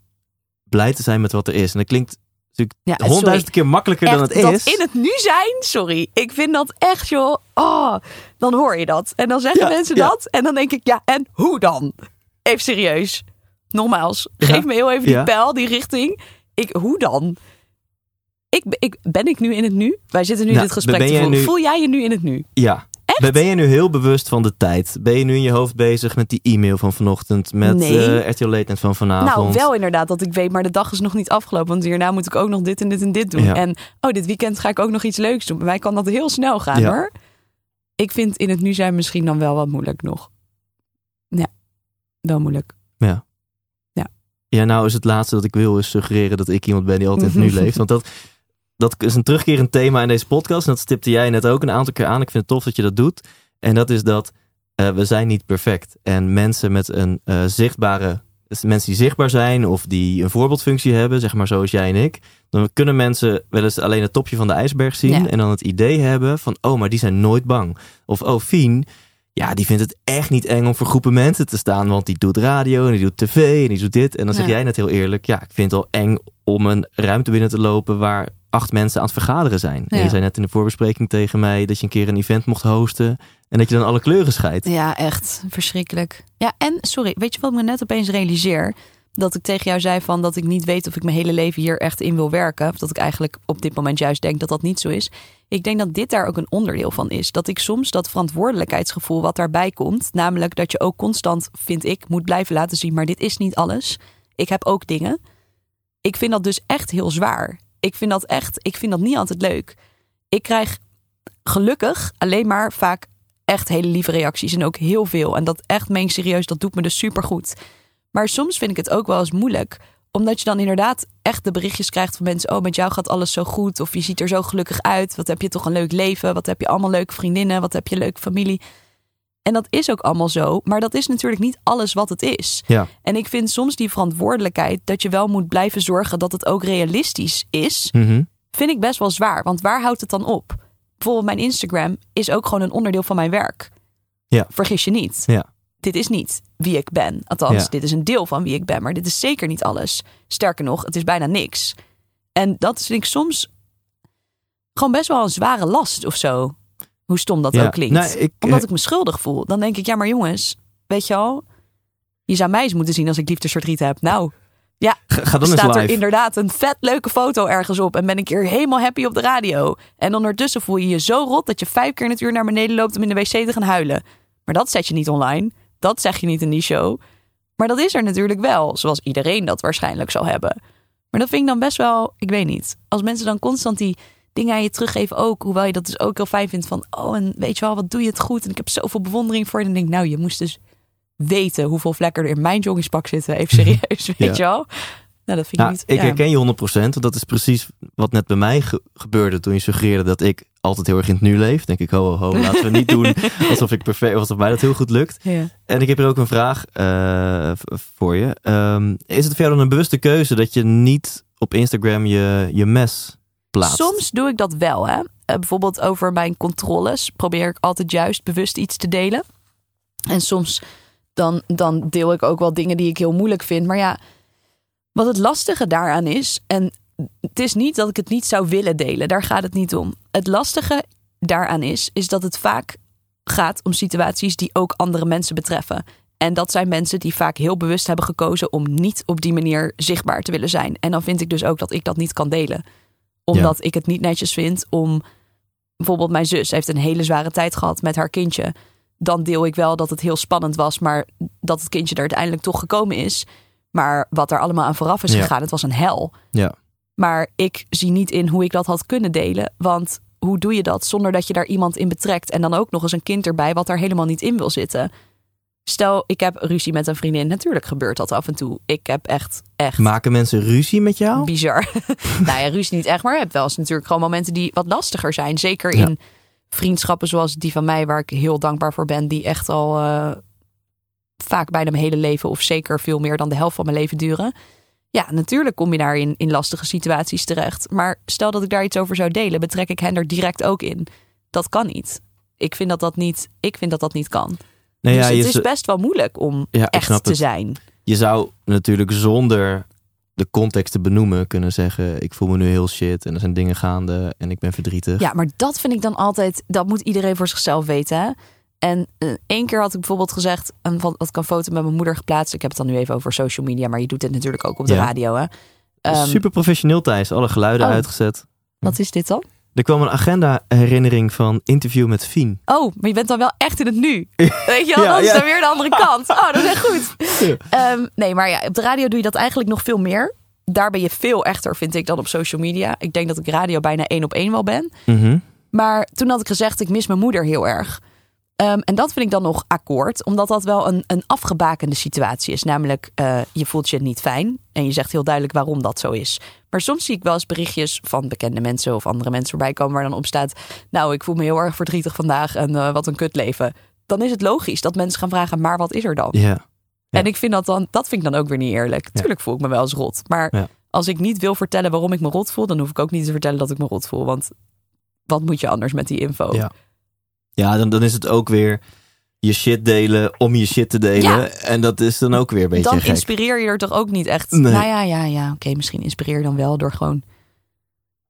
blij te zijn met wat er is. En dat klinkt natuurlijk ja, honderdduizend keer makkelijker dan het dat is. in het nu zijn, sorry. Ik vind dat echt, joh. Oh, dan hoor je dat. En dan zeggen Ja, mensen ja. dat. En dan denk ik, ja, en hoe dan? Even serieus. Nogmaals, geef me heel even die pijl, die richting. Ik, hoe dan? Ik, ik, ben ik nu in het nu? Wij zitten nu Nou, dit gesprek te voeren. nu- Voel jij je nu in het nu? Ja. Echt? Ben- je nu heel bewust van de tijd? Ben je nu in je hoofd bezig met die e-mail van vanochtend? Met Nee. eh RTL Late Night van vanavond? Nou, wel inderdaad dat ik weet, maar de dag is nog niet afgelopen. Want hierna moet ik ook nog dit en dit en dit doen. Ja. En oh, dit weekend ga ik ook nog iets leuks doen. Bij mij kan dat heel snel gaan Ja. hoor. Ik vind in het nu zijn misschien dan wel wat moeilijk nog. Ja, wel moeilijk. Ja, nou is het laatste dat ik wil is suggereren dat ik iemand ben die altijd nu *laughs* leeft. Want dat, dat is een terugkerend thema in deze podcast. En dat stipte jij net ook een aantal keer aan. Ik vind het tof dat je dat doet. En dat is dat eh, we zijn niet perfect. En mensen met een eh, zichtbare... Mensen die zichtbaar zijn of die een voorbeeldfunctie hebben, zeg maar zoals jij en ik. Dan kunnen mensen wel eens alleen het topje van de ijsberg zien. Ja. En dan het idee hebben van, oh, maar die zijn nooit bang. Of, oh, Fien, ja, die vindt het echt niet eng om voor groepen mensen te staan. Want die doet radio en die doet tv en die doet dit. En dan zeg Ja. jij net heel eerlijk, ja, ik vind het al eng om een ruimte binnen te lopen waar acht mensen aan het vergaderen zijn. En je zei net in de voorbespreking tegen mij dat je een keer een event mocht hosten. En dat je dan alle kleuren scheidt. Ja, echt verschrikkelijk. Ja, en sorry, weet je wat ik me net opeens realiseer? Dat ik tegen jou zei van dat ik niet weet of ik mijn hele leven hier echt in wil werken. Of dat ik eigenlijk op dit moment juist denk dat dat niet zo is. Ik denk dat dit daar ook een onderdeel van is. Dat ik soms dat verantwoordelijkheidsgevoel wat daarbij komt. Namelijk dat je ook constant, vind ik, moet blijven laten zien. Maar dit is niet alles. Ik heb ook dingen. Ik vind dat dus echt heel zwaar. Ik vind dat echt, ik vind dat niet altijd leuk. Ik krijg gelukkig alleen maar vaak echt hele lieve reacties en ook heel veel. En dat echt meen serieus, dat doet me dus super goed. Maar soms vind ik het ook wel eens moeilijk, omdat je dan inderdaad echt de berichtjes krijgt van mensen: oh, met jou gaat alles zo goed, of je ziet er zo gelukkig uit. Wat heb je toch een leuk leven? Wat heb je allemaal leuke vriendinnen? Wat heb je leuke familie? En dat is ook allemaal zo, maar dat is natuurlijk niet alles wat het is. Ja. En ik vind soms die verantwoordelijkheid dat je wel moet blijven zorgen dat het ook realistisch is, Mhm. vind ik best wel zwaar. Want waar houdt het dan op? Bijvoorbeeld mijn Instagram is ook gewoon een onderdeel van mijn werk. Ja. Vergis je niet. Ja. Dit is niet wie ik ben. Althans, Ja. dit is een deel van wie ik ben. Maar dit is zeker niet alles. Sterker nog, het is bijna niks. En dat vind ik soms gewoon best wel een zware last of zo. Hoe stom dat Ja. ook klinkt. Nou, ik- Omdat ik me schuldig voel. Dan denk ik, ja maar jongens, weet je al... Je zou mij eens moeten zien als ik liefdesverdriet heb. Nou, ja, Ga, dan staat er live. inderdaad een vet leuke foto ergens op. En ben ik hier helemaal happy op de radio. En ondertussen voel je je zo rot dat je vijf keer in het uur naar beneden loopt om in de wc te gaan huilen. Maar dat zet je niet online. Dat zeg je niet in die show. Maar dat is er natuurlijk wel. Zoals iedereen dat waarschijnlijk zal hebben. Maar dat vind ik dan best wel, ik weet niet. Als mensen dan constant die dingen aan je teruggeven ook. Hoewel je dat dus ook heel fijn vindt van... Oh, en weet je wel, wat doe je het goed. En ik heb zoveel bewondering voor je. En dan denk ik, nou, je moest dus weten hoeveel vlekken er in mijn joggingspak zitten. Even *laughs* serieus, weet je wel. Nou, dat vind ik Nou, niet... ik ja. herken je 100%, want dat is precies wat net bij mij ge- gebeurde toen je suggereerde dat ik altijd heel erg in het nu leef. Denk ik, ho, ho, ho, laten we niet doen *laughs* alsof ik perfect, alsof mij dat heel goed lukt. Ja. En ik heb hier ook een vraag eh, voor je. Ehm, is het dan een bewuste keuze dat je niet op Instagram je, je mes Soms doe ik dat wel. Hè? Eh, bijvoorbeeld over mijn controles probeer ik altijd juist bewust iets te delen. En soms dan, dan deel ik ook wel dingen die ik heel moeilijk vind. Maar ja, wat het lastige daaraan is... en het is niet dat ik het niet zou willen delen. Daar gaat het niet om. Het lastige daaraan is, is dat het vaak gaat om situaties die ook andere mensen betreffen. En dat zijn mensen die vaak heel bewust hebben gekozen om niet op die manier zichtbaar te willen zijn. En dan vind ik dus ook dat ik dat niet kan delen. Omdat ik het niet netjes vind om. Bijvoorbeeld, mijn zus heeft een hele zware tijd gehad met haar kindje. Dan deel ik wel dat het heel spannend was, maar dat het kindje er uiteindelijk toch gekomen is. Maar wat er allemaal aan vooraf is Ja. gegaan, het was een hel. Ja. Maar ik zie niet in hoe ik dat had kunnen delen. Want hoe doe je dat zonder dat je daar iemand in betrekt? En dan ook nog eens een kind erbij wat daar helemaal niet in wil zitten. Stel, ik heb ruzie met een vriendin. Natuurlijk gebeurt dat af en toe. Ik heb echt, echt Maken mensen ruzie met jou? bizar. *laughs* nou ja, ruzie niet echt, maar je hebt wel eens natuurlijk gewoon momenten die wat lastiger zijn. Zeker Ja. in vriendschappen zoals die van mij, waar ik heel dankbaar voor ben, die echt al eh, vaak bijna mijn hele leven, of zeker veel meer dan de helft van mijn leven duren. Ja, natuurlijk kom je daar in, in lastige situaties terecht. Maar stel dat ik daar iets over zou delen, betrek ik hen er direct ook in. Dat kan niet. Ik vind dat dat niet, ik vind dat dat niet kan. Nee, dus ja, het is best wel moeilijk om Ja, echt te het. zijn. je zou natuurlijk zonder de context te benoemen kunnen zeggen: Ik voel me nu heel shit en er zijn dingen gaande en ik ben verdrietig. Ja, maar dat vind ik dan altijd, dat moet iedereen voor zichzelf weten. Hè? En eh, één keer had ik bijvoorbeeld gezegd, een, wat had ik een foto met mijn moeder geplaatst. Ik heb het dan nu even over social media, maar je doet dit natuurlijk ook op de Ja. radio. Hè? Ehm, Super professioneel, Thijs. Alle geluiden Oh. uitgezet. Wat is dit dan? Er kwam een agenda-herinnering van interview met Fien. Oh, maar je bent dan wel echt in het nu. *laughs* Weet je wel, Ja, dat is dan weer de andere kant. Oh, dat is echt goed. Ehm, nee, maar ja, op de radio doe je dat eigenlijk nog veel meer. Daar ben je veel echter, vind ik, dan op social media. Ik denk dat ik radio bijna één op één wel ben. Mhm. Maar toen had ik gezegd, ik mis mijn moeder heel erg. Ehm, en dat vind ik dan nog akkoord, omdat dat wel een, een afgebakende situatie is. Namelijk, eh, je voelt je niet fijn en je zegt heel duidelijk waarom dat zo is. Maar soms zie ik wel eens berichtjes van bekende mensen of andere mensen voorbij komen waar dan op staat... nou, ik voel me heel erg verdrietig vandaag en eh, wat een kutleven. Dan is het logisch dat mensen gaan vragen, maar wat is er dan? Ja. Ja. En ik vind dat dan, dat vind ik dan ook weer niet eerlijk. Tuurlijk voel ik me wel eens rot. Maar Ja. als ik niet wil vertellen waarom ik me rot voel, dan hoef ik ook niet te vertellen dat ik me rot voel. Want wat moet je anders met die info? Ja. Dan, dan is het ook weer je shit delen om je shit te delen. Ja. En dat is dan ook weer een beetje dan gek. inspireer je er toch ook niet echt. Nee. Nou ja, ja, ja. Oké, misschien inspireer je dan wel door gewoon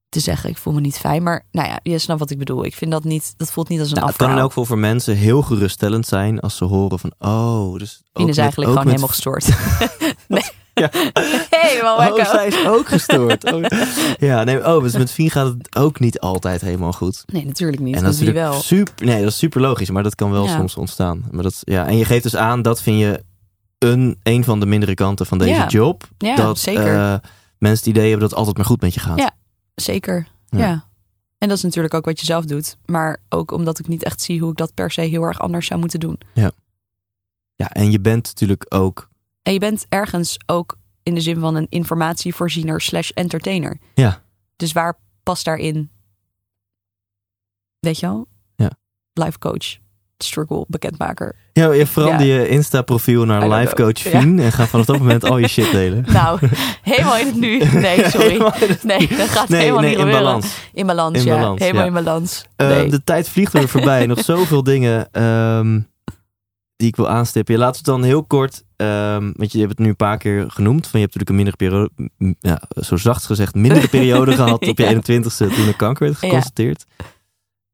te zeggen: ik voel me niet fijn. Maar nou ja, je snapt wat ik bedoel. Ik vind dat niet. Dat voelt niet als een Nou, het kan in elk geval voor mensen heel geruststellend zijn als ze horen van, oh, dus ook is met- eigenlijk ook gewoon met- helemaal gestoord. *laughs* nee. *laughs* Ja. Helemaal Oh, lekker. zij is ook gestoord. *laughs* Oh, ja, nee, oh, dus met Fien gaat het ook niet altijd helemaal goed. Nee, natuurlijk niet. En dat is natuurlijk wel. super, nee, dat is super logisch, maar dat kan wel Ja. soms ontstaan. Maar dat, ja, en je geeft dus aan, dat vind je een, een van de mindere kanten van deze Ja. job. Ja, dat zeker. eh, mensen het idee hebben dat het altijd maar goed met je gaat. Ja. Zeker. Ja. Ja. En dat is natuurlijk ook wat je zelf doet. Maar ook omdat ik niet echt zie hoe ik dat per se heel erg anders zou moeten doen. Ja, en je bent natuurlijk ook, En je bent ergens ook in de zin van een informatievoorziener slash entertainer. Ja. Dus waar past daarin? Weet je wel? Ja. Life coach, struggle, bekendmaker. ja, je verander Ja. je Insta-profiel naar life coach Ja. Fien en ga vanaf dat moment al je shit delen. *laughs* Nou, helemaal in het nu. *laughs* Nee, sorry. Nee, dat gaat Nee, helemaal nee, niet in gebeuren. balans. In balans, In ja. balans, helemaal in balans. Eh. De tijd vliegt er weer voorbij. Nog *laughs* zoveel dingen ehm, die ik wil aanstippen. We het dan heel kort, ehm, want je hebt het nu een paar keer genoemd. Van je hebt natuurlijk een mindere periode, ja, zo zacht gezegd, mindere periode *laughs* gehad op je Ja. 21ste toen er kanker werd Ja. geconstateerd.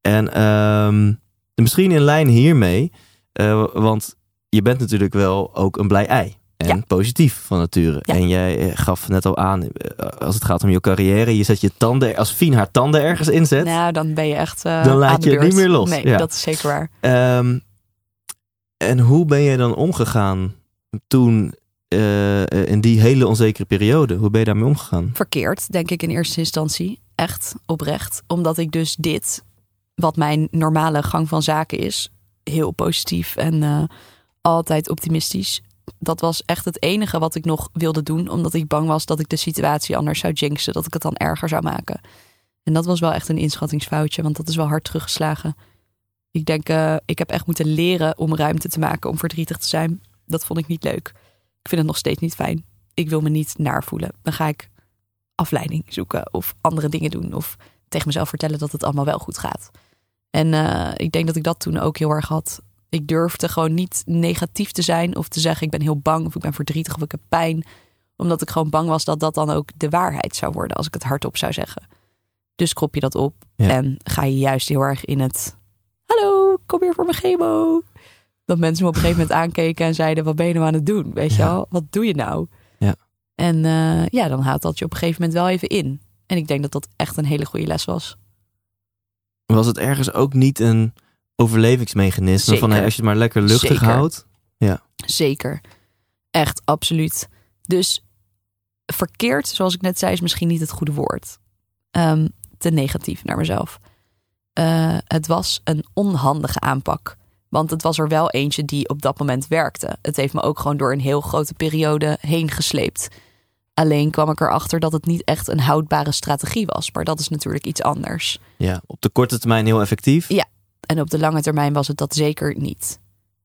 En ehm, misschien in lijn hiermee, eh, want je bent natuurlijk wel ook een blij ei. En Ja. positief van nature. Ja. En jij eh, gaf net al aan, eh, als het gaat om je carrière, je zet je tanden, als Fien haar tanden ergens inzet. Nou, dan ben je echt eh, Dan laat je het niet meer los. Nee, Ja. dat is zeker waar. Ehm, en hoe ben je dan omgegaan toen eh, in die hele onzekere periode? Hoe ben je daarmee omgegaan? verkeerd, denk ik in eerste instantie. Echt oprecht. Omdat ik dus dit, wat mijn normale gang van zaken is, heel positief en eh, altijd optimistisch. Dat was echt het enige wat ik nog wilde doen, omdat ik bang was dat ik de situatie anders zou jinxen, dat ik het dan erger zou maken. En dat was wel echt een inschattingsfoutje, want dat is wel hard teruggeslagen. Ik denk, eh, ik heb echt moeten leren om ruimte te maken om verdrietig te zijn. Dat vond ik niet leuk. Ik vind het nog steeds niet fijn. Ik wil me niet naar voelen. Dan ga ik afleiding zoeken of andere dingen doen. Of tegen mezelf vertellen dat het allemaal wel goed gaat. En eh, ik denk dat ik dat toen ook heel erg had. Ik durfde gewoon niet negatief te zijn of te zeggen ik ben heel bang of ik ben verdrietig of ik heb pijn. Omdat ik gewoon bang was dat dat dan ook de waarheid zou worden als ik het hardop zou zeggen. Dus krop je dat op Ja. en ga je juist heel erg in het... Hallo, kom hier voor mijn chemo. Dat mensen me op een gegeven moment aankeken en zeiden... wat ben je nou aan het doen? Weet je Ja. wel, wat doe je nou? Ja. En eh, ja, dan haalt dat je op een gegeven moment wel even in. En ik denk dat dat echt een hele goede les was. Was het ergens ook niet een overlevingsmechanisme? Van hey, als je het maar lekker luchtig Zeker. houdt. Zeker. Echt, absoluut. Dus verkeerd, zoals ik net zei, is misschien niet het goede woord. Ehm, te negatief naar mezelf. Eh, het was een onhandige aanpak. Want het was er wel eentje die op dat moment werkte. Het heeft me ook gewoon door een heel grote periode heen gesleept. Alleen kwam ik erachter dat het niet echt een houdbare strategie was. Maar dat is natuurlijk iets anders. Ja, op de korte termijn heel effectief. Ja. En op de lange termijn was het dat zeker niet.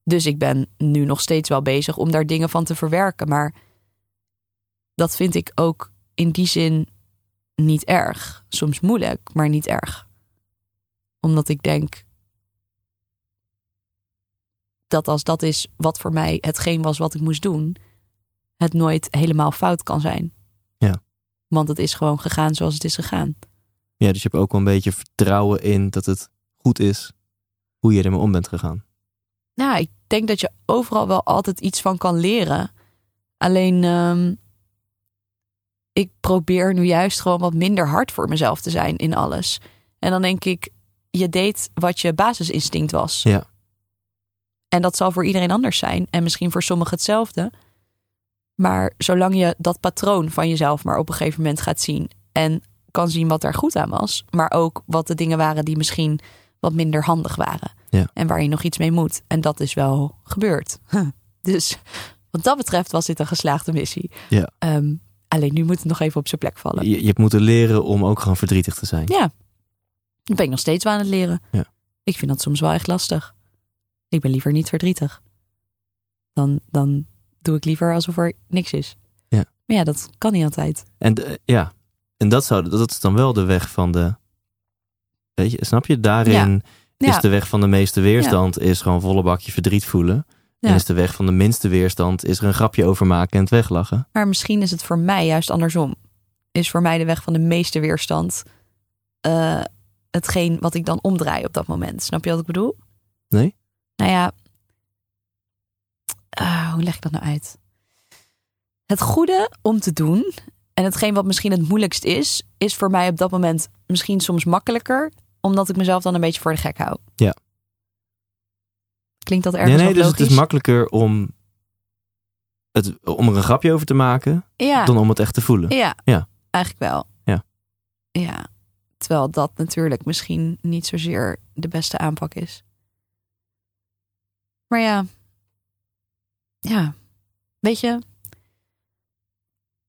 Dus ik ben nu nog steeds wel bezig om daar dingen van te verwerken. Maar dat vind ik ook in die zin niet erg. Soms moeilijk, maar niet erg. Omdat ik denk dat als dat is wat voor mij hetgeen was wat ik moest doen, het nooit helemaal fout kan zijn. Ja. Want het is gewoon gegaan zoals het is gegaan. Ja, dus je hebt ook wel een beetje vertrouwen in dat het goed is hoe je ermee om bent gegaan. Nou, ik denk dat je overal wel altijd iets van kan leren. Alleen, ehm, ik probeer nu juist gewoon wat minder hard voor mezelf te zijn in alles. En dan denk ik, je deed wat je basisinstinct was. Ja. En dat zal voor iedereen anders zijn. En misschien voor sommigen hetzelfde. Maar zolang je dat patroon van jezelf maar op een gegeven moment gaat zien. En kan zien wat er goed aan was. Maar ook wat de dingen waren die misschien wat minder handig waren. Ja. En waar je nog iets mee moet. En dat is wel gebeurd. Dus wat dat betreft was dit een geslaagde missie. Ja. Ehm, alleen nu moet het nog even op zijn plek vallen. Je, je hebt moeten leren om ook gewoon verdrietig te zijn. Ja. Dat ben ik nog steeds wel aan het leren. Ja. Ik vind dat soms wel echt lastig. Ik ben liever niet verdrietig. Dan, dan doe ik liever alsof er niks is. Ja. Maar ja, dat kan niet altijd. En de- ja, en dat, zou, dat is dan wel de weg van de. Weet je, snap je? Daarin Ja. is de weg van de meeste weerstand is gewoon volle bakje verdriet voelen. En is de weg van de minste weerstand is er een grapje over maken en het weglachen. Maar misschien is het voor mij juist andersom. Is voor mij de weg van de meeste weerstand eh, hetgeen wat ik dan omdraai op dat moment. Snap je wat ik bedoel? Nee? Nou ja, ah, hoe leg ik dat nou uit? Het goede om te doen en hetgeen wat misschien het moeilijkst is, is voor mij op dat moment misschien soms makkelijker, omdat ik mezelf dan een beetje voor de gek hou. Ja. Klinkt dat ergens Nee, nee, dus logisch? het is makkelijker om, het, om er een grapje over te maken ja. dan om het echt te voelen. Ja, Ja. eigenlijk wel. Ja. Ja, terwijl dat natuurlijk misschien niet zozeer de beste aanpak is. Maar ja, ja, weet je,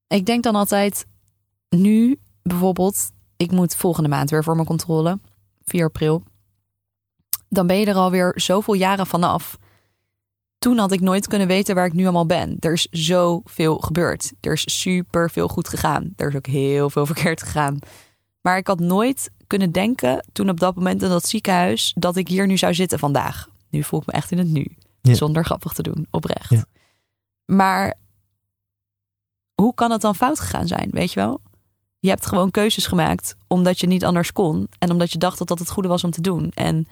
ik denk dan altijd, nu bijvoorbeeld, ik moet volgende maand weer voor mijn controle, 4 april. Dan ben je er alweer zoveel jaren vanaf. Toen had ik nooit kunnen weten waar ik nu allemaal ben. Er is zoveel gebeurd. Er is super veel goed gegaan. Er is ook heel veel *laughs* verkeerd gegaan. Maar ik had nooit kunnen denken toen op dat moment in dat ziekenhuis dat ik hier nu zou zitten vandaag. Nu voel ik me echt in het nu. Ja. Zonder grappig te doen, oprecht. Ja. Maar hoe kan het dan fout gegaan zijn, weet je wel? Je hebt gewoon keuzes gemaakt omdat je niet anders kon. En omdat je dacht dat dat het goede was om te doen. En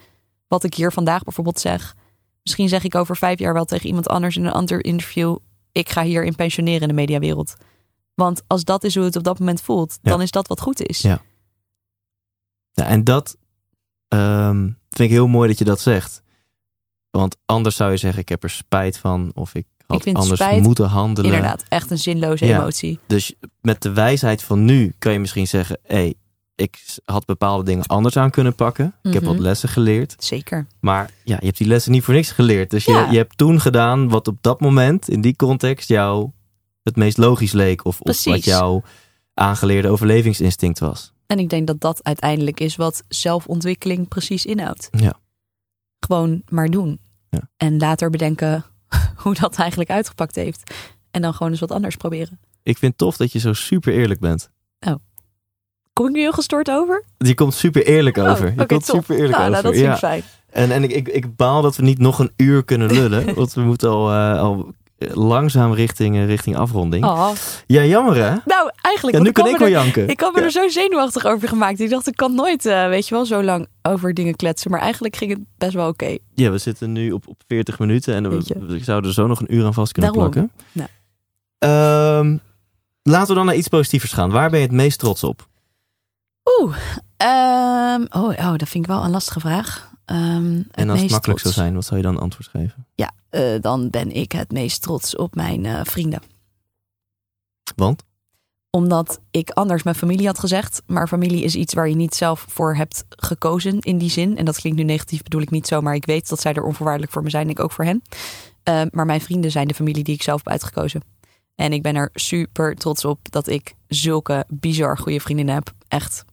wat ik hier vandaag bijvoorbeeld zeg. Misschien zeg ik over vijf jaar wel tegen iemand anders in een ander interview. Ik ga hier in pensioneren in de mediawereld. Want als dat is hoe het op dat moment voelt, Ja. dan is dat wat goed is. Ja. Ja, en dat ehm, vind ik heel mooi dat je dat zegt. Want anders zou je zeggen, ik heb er spijt van. Of ik had Ik anders spijt moeten handelen. Inderdaad, echt een zinloze Ja. emotie. Dus met de wijsheid van nu kan je misschien zeggen... hé, hey, ik had bepaalde dingen anders aan kunnen pakken. Ik heb Mhm. wat lessen geleerd. Zeker. Maar ja, je hebt die lessen niet voor niks geleerd. Dus je, Ja. je hebt toen gedaan wat op dat moment, in die context, jou het meest logisch leek. Of, of wat jouw aangeleerde overlevingsinstinct was. En ik denk dat dat uiteindelijk is wat zelfontwikkeling precies inhoudt. Ja. Gewoon maar doen. Ja. En later bedenken *laughs* hoe dat eigenlijk uitgepakt heeft. En dan gewoon eens wat anders proberen. Ik vind tof dat je zo super eerlijk bent. Kom ik nu heel gestoord over? Je komt super eerlijk over. Oh, Je oké, komt super eerlijk nou, over. Nou, dat vind ja. fijn. En, en ik, ik, ik baal dat we niet nog een uur kunnen lullen. *laughs* want we moeten al, eh, al langzaam richting, eh, richting afronding. Oh. Ja, jammer hè? Nou, eigenlijk. Ja, nu kan had ik wel janken. Ik had me Ja. er zo zenuwachtig over gemaakt. Ik dacht, ik kan nooit, eh, weet je wel, zo lang over dingen kletsen. Maar eigenlijk ging het best wel oké. Ja, we zitten nu op, op 40 minuten en we, we zouden er zo nog een uur aan vast kunnen Daarom. plakken. Nou. Laten we dan naar iets positievers gaan. Waar ben je het meest trots op? Oeh. ehm, oh, oh, dat vind ik wel een lastige vraag. Ehm, En als het makkelijk zou zijn, wat zou je dan antwoord geven? Ja, eh, dan ben ik het meest trots op mijn eh, vrienden. Want? Omdat ik anders mijn familie had gezegd. Maar familie is iets waar je niet zelf voor hebt gekozen in die zin. En dat klinkt nu negatief, bedoel ik niet zo. Maar ik weet dat zij er onvoorwaardelijk voor me zijn. Ik ook voor hen. Uh, maar mijn vrienden zijn de familie die ik zelf heb uitgekozen. En ik ben er super trots op dat ik zulke bizar goede vriendinnen heb. Echt.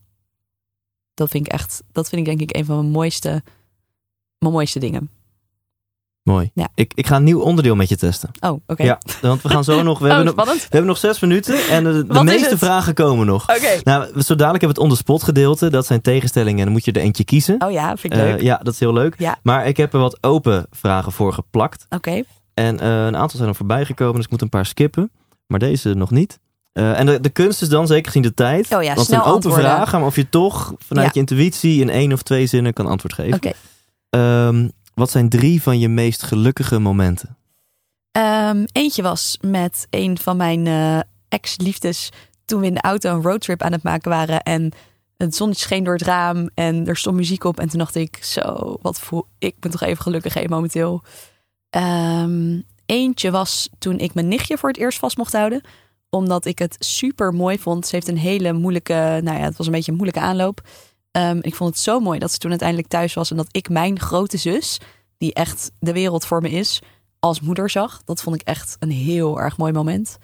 Dat vind ik echt, dat vind ik denk ik een van mijn mooiste, mijn mooiste dingen. Mooi. Ja. Ik, ik ga een nieuw onderdeel met je testen. Oh, oké. Ja, want we gaan zo nog. We, *laughs* Oh, hebben, nog we hebben nog zes minuten en de, meeste vragen komen nog. Oké. Nou, zo dadelijk hebben we het on the spot gedeelte. Dat zijn tegenstellingen en dan moet je er eentje kiezen. Oh ja, vind ik Eh, leuk. ja, dat is heel leuk. Ja. Maar ik heb er wat open vragen voor geplakt. Oké. En eh, een aantal zijn er voorbij gekomen, dus ik moet een paar skippen. Maar deze nog niet. Eh, en de, de kunst is dan, zeker gezien de tijd. Oh ja, want snel zijn open antwoorden. vragen, maar of je toch vanuit Ja. je intuïtie in één of twee zinnen kan antwoord geven. Oké. Ehm, wat zijn drie van je meest gelukkige momenten? Ehm, eentje was met een van mijn eh, ex-liefdes toen we in de auto een roadtrip aan het maken waren. En het zonnetje scheen door het raam en er stond muziek op. En toen dacht ik, zo, wat voel ik ben toch even gelukkig hè, momenteel. Ehm, eentje was toen ik mijn nichtje voor het eerst vast mocht houden. Omdat ik het super mooi vond. Ze heeft een hele moeilijke, nou ja, het was een beetje een moeilijke aanloop. Ehm, ik vond het zo mooi dat ze toen uiteindelijk thuis was. En dat ik mijn grote zus, die echt de wereld voor me is, als moeder zag. Dat vond ik echt een heel erg mooi moment.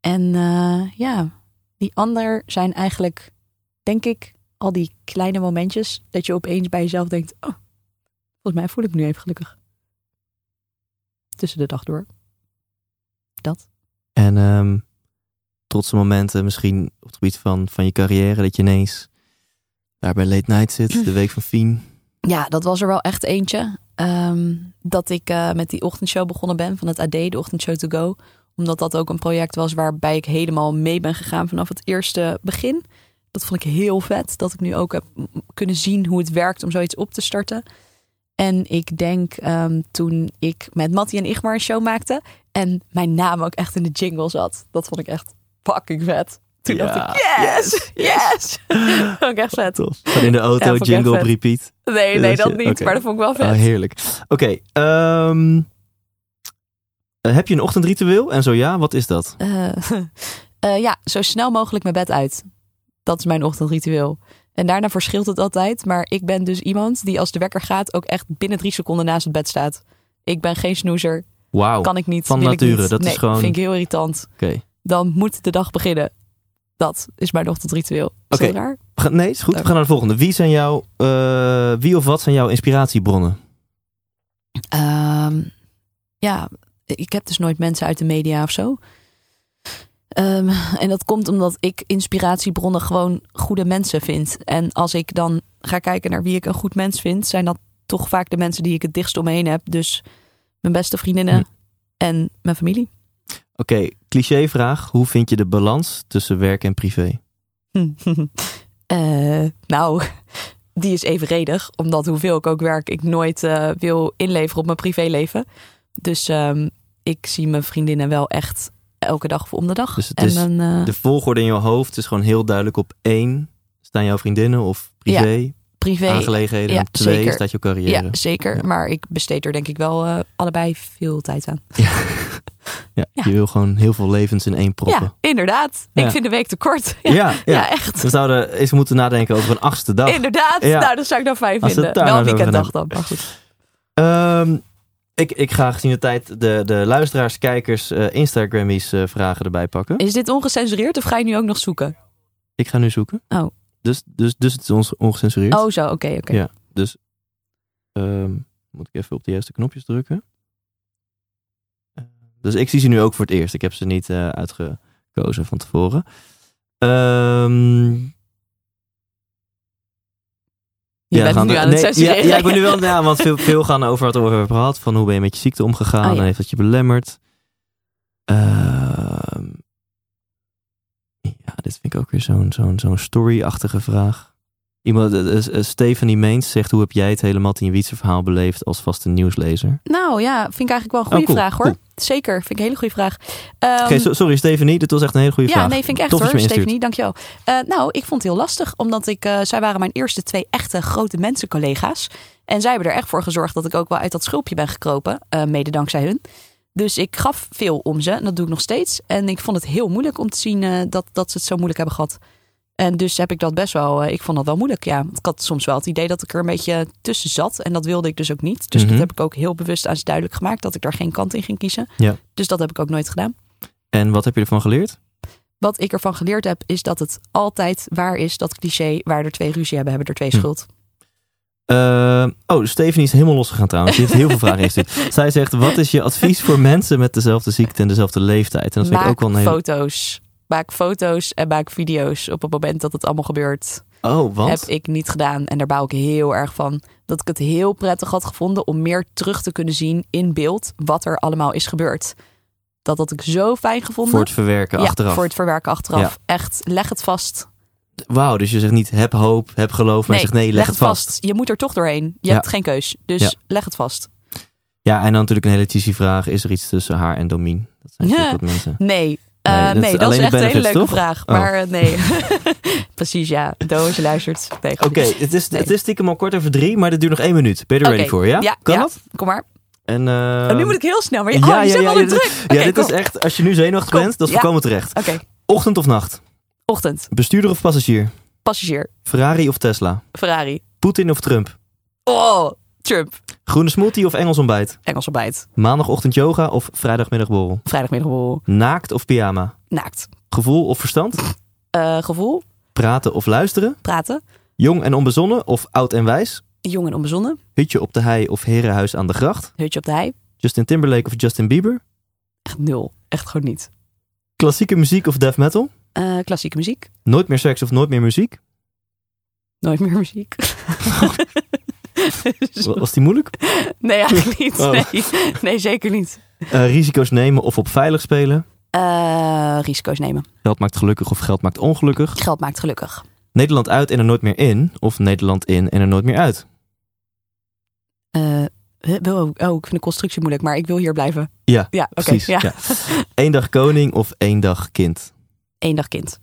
En eh, ja, die ander zijn eigenlijk, denk ik, al die kleine momentjes dat je opeens bij jezelf denkt: oh, volgens mij voel ik me nu even gelukkig. Tussen de dag door. Dat. En ehm trotse momenten misschien op het gebied van, van je carrière. Dat je ineens daar bij Late Night zit, de week van Fien. *laughs* Ja, dat was er wel echt eentje. Ehm, dat ik eh, met die ochtendshow begonnen ben van het AD, de ochtendshow to go. Omdat dat ook een project was waarbij ik helemaal mee ben gegaan vanaf het eerste begin. Dat vond ik heel vet. Dat ik nu ook heb kunnen zien hoe het werkt om zoiets op te starten. En ik denk ehm, toen ik met Mattie en Igmar een show maakte. En mijn naam ook echt in de jingle zat. Dat vond ik echt fucking vet. Toen Ja, dacht ik, yes, yes. *laughs* vond ik echt vet. Tof. Gewoon in de auto, Ja, jingle op vet. repeat. Nee, nee, dat niet. Maar dat vond ik wel vet. Ah, heerlijk. Oké, ehm, eh, heb je een ochtendritueel? En zo ja, wat is dat? Eh, *laughs* eh, ja, zo snel mogelijk mijn bed uit. Dat is mijn ochtendritueel. En daarna verschilt het altijd. Maar ik ben dus iemand die als de wekker gaat ook echt binnen drie seconden naast het bed staat. Ik ben geen snoezer. Wauw. Kan ik niet. Van nature, dat is gewoon- vind ik heel irritant. Oké. Dan moet de dag beginnen. Dat is mijn. Is raar? We gaan- Nee, is goed. We gaan naar de volgende. Wie zijn jouw, eh, wie of wat zijn jouw inspiratiebronnen? Ehm, ja, ik heb dus nooit mensen uit de media of zo. Ehm, en dat komt omdat ik inspiratiebronnen gewoon goede mensen vind. En als ik dan ga kijken naar wie ik een goed mens vind, zijn dat toch vaak de mensen die ik het dichtst om me heen heb. Dus mijn beste vriendinnen Hm. en mijn familie. Oké, clichévraag. Hoe vind je de balans tussen werk en privé? *laughs* Eh, nou, *laughs* die is evenredig. Omdat hoeveel ik ook werk, ik nooit eh, wil inleveren op mijn privéleven. Dus ehm, ik zie mijn vriendinnen wel echt elke dag voor om de dag. Dus het en is eh, De volgorde in je hoofd is gewoon heel duidelijk op één. Staan jouw vriendinnen of privé privé. aangelegenheden? ja, twee zeker. staat jouw carrière. Ja, zeker. Ja. Maar ik besteed er denk ik wel eh, allebei veel tijd aan. Ja, *laughs* Ja. Je wil gewoon heel veel levens in één proppen. Ja, inderdaad. Ik vind de week te kort. *laughs* Ja, Ja, echt. We zouden eens moeten nadenken over een achtste dag. Inderdaad. Nou, dat zou ik dan fijn Als vinden. Wel een nou over weekenddag dan. Maar goed. Ehm, ik, ik ga gezien de tijd de, de luisteraars, kijkers, eh Instagrammies eh, vragen erbij pakken. Is dit ongecensureerd of ga je nu ook nog zoeken? Ik ga nu zoeken. Oh. Dus, dus, dus het is ons ongecensureerd. Oh, zo. Oké, oké. Ja. Dus ehm, moet ik even op de juiste knopjes drukken. Eh, Dus ik zie ze nu ook voor het eerst. Ik heb ze niet eh, uitgekozen van tevoren. Ehm, Je bent gaan nu aan het ja, ja, ik ben nu wel, ja, want veel, veel gaan over wat we over hebben gehad. Van hoe ben je met je ziekte omgegaan Oh, ja. en heeft dat je belemmerd. Ehm, ja, dit vind ik ook weer zo'n zo'n zo'n story-achtige vraag. Iemand, eh, eh, Stephanie Meens zegt, hoe heb jij het hele Martin Wietse verhaal beleefd als vaste nieuwslezer? Nou ja, vind ik eigenlijk wel een goede Oh, cool, vraag hoor. cool. Zeker, vind ik een hele goede vraag. Ehm, so- sorry Stephanie, dit was echt een hele goede ja, vraag. nee, vind ik echt Tof hoor, je. Stephanie, dankjewel. Eh nou, ik vond het heel lastig, omdat ik, eh, zij waren mijn eerste twee echte grote mensencollega's. En zij hebben er echt voor gezorgd dat ik ook wel uit dat schulpje ben gekropen, eh, mede dankzij hun. Dus ik gaf veel om ze. En dat doe ik nog steeds. En ik vond het heel moeilijk om te zien eh, dat, dat ze het zo moeilijk hebben gehad. En dus heb ik dat best wel, eh, ik vond dat wel moeilijk. Ja, ik had soms wel het idee dat ik er een beetje tussen zat. En dat wilde ik dus ook niet. Dus Mhm. dat heb ik ook heel bewust aan ze duidelijk gemaakt. Dat ik daar geen kant in ging kiezen. Ja. Dus dat heb ik ook nooit gedaan. En wat heb je ervan geleerd? Wat ik ervan geleerd heb, is dat het altijd waar is. Dat cliché, waar er twee ruzie hebben, hebben er twee Hm. Eh, oh, Stephanie is helemaal losgegaan trouwens. Die heeft heel veel vragen ingestuurd. *laughs* Zij zegt, wat is je advies voor mensen met dezelfde ziekte en dezelfde leeftijd? En dat vind ik ook wel een hele... foto's. Maak foto's en maak video's op het moment dat het allemaal gebeurt. Oh, want? Heb ik niet gedaan. En daar bouw ik heel erg van. Dat ik het heel prettig had gevonden om meer terug te kunnen zien in beeld wat er allemaal is gebeurd. Dat had ik zo fijn gevonden. Voor het verwerken ja, achteraf. voor het verwerken achteraf. Ja. Echt, leg het vast. Wauw, dus je zegt niet heb hoop, heb geloof, maar je zegt nee, leg, het vast. Je moet er toch doorheen. Je Ja. hebt geen keus. Dus Ja. leg het vast. Ja, en dan natuurlijk een hele cheesy vraag. Is er iets tussen haar en Domien? Dat zijn Ja. wat mensen. Nee. Eh, Nee, nee, dat is dat, is alleen echt een hele leuke toch? vraag. Oh. Maar eh, nee. *laughs* Precies, ja. Doos, je luistert. Nee, Oké, het, is, Nee. het is stiekem al kort over drie, maar dit duurt nog één minuut. Ben je er ready voor, ja? Ja, kan ja. dat? Kom maar. En, Oh, nu moet ik heel snel. Maar je, ja, oh, je ja, dit- druk. Ja, dit kom. is echt, als je nu zenuwachtig Kom. bent, dat is Ja. volkomen terecht. Oké, Ochtend of nacht? Ochtend. Bestuurder of passagier? Passagier. Ferrari of Tesla? Ferrari. Poetin of Trump? Oh, Trump. Groene smoothie of Engels ontbijt? Engels ontbijt. Maandagochtend yoga of vrijdagmiddagborrel? Vrijdagmiddag Naakt of pyjama? naakt. Gevoel of verstand? Eh, gevoel. Praten of luisteren? Praten. Jong en onbezonnen of oud en wijs? Jong en onbezonnen. Hutje op de hei of herenhuis aan de gracht? Hutje op de hei. Justin Timberlake of Justin Bieber? Echt nul. Echt gewoon niet. Klassieke muziek of death metal? Eh, klassieke muziek. Nooit meer seks of nooit meer muziek? Nooit meer muziek. *laughs* Was die moeilijk? nee, eigenlijk niet. Oh. Nee. nee, zeker niet. Eh, risico's nemen of op veilig spelen? Eh, risico's nemen. Geld maakt gelukkig of geld maakt ongelukkig? Geld maakt gelukkig. Nederland uit en er nooit meer in? Of Nederland in en er nooit meer uit? Wil, oh, ik vind de constructie moeilijk, maar ik wil hier blijven. Ja, Ja, oké. precies. ja. ja. Eén dag koning of één dag kind? Eén dag kind.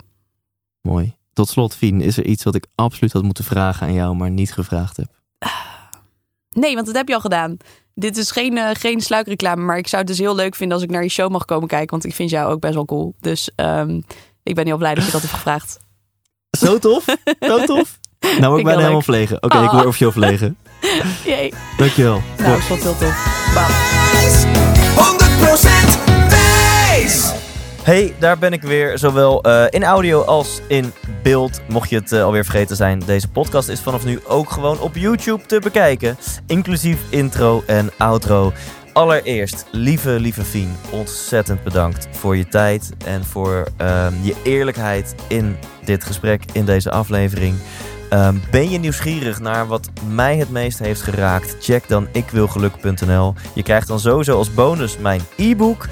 Mooi. Tot slot, Fien, is er iets wat ik absoluut had moeten vragen aan jou, maar niet gevraagd heb? Nee, want dat heb je al gedaan. Dit is geen, eh, geen sluikreclame, maar ik zou het dus heel leuk vinden als ik naar je show mag komen kijken. Want ik vind jou ook best wel cool. Dus ehm, ik ben heel blij dat je dat hebt gevraagd. *laughs* Zo tof? Zo tof? Nou, ik bijna helemaal leuk. verlegen. Oké, ik Oh. word officieel verlegen. *laughs* Jee. Dankjewel. Nou, ik vond het heel tof. Hey, daar ben ik weer, zowel eh, in audio als in beeld. Mocht je het eh, alweer vergeten zijn, deze podcast is vanaf nu ook gewoon op YouTube te bekijken. Inclusief intro en outro. Allereerst, lieve, lieve Fien, ontzettend bedankt voor je tijd en voor ehm, je eerlijkheid in dit gesprek, in deze aflevering. Ehm, ben je nieuwsgierig naar wat mij het meest heeft geraakt? Check dan ikwilgeluk.nl. Je krijgt dan sowieso als bonus mijn e-book.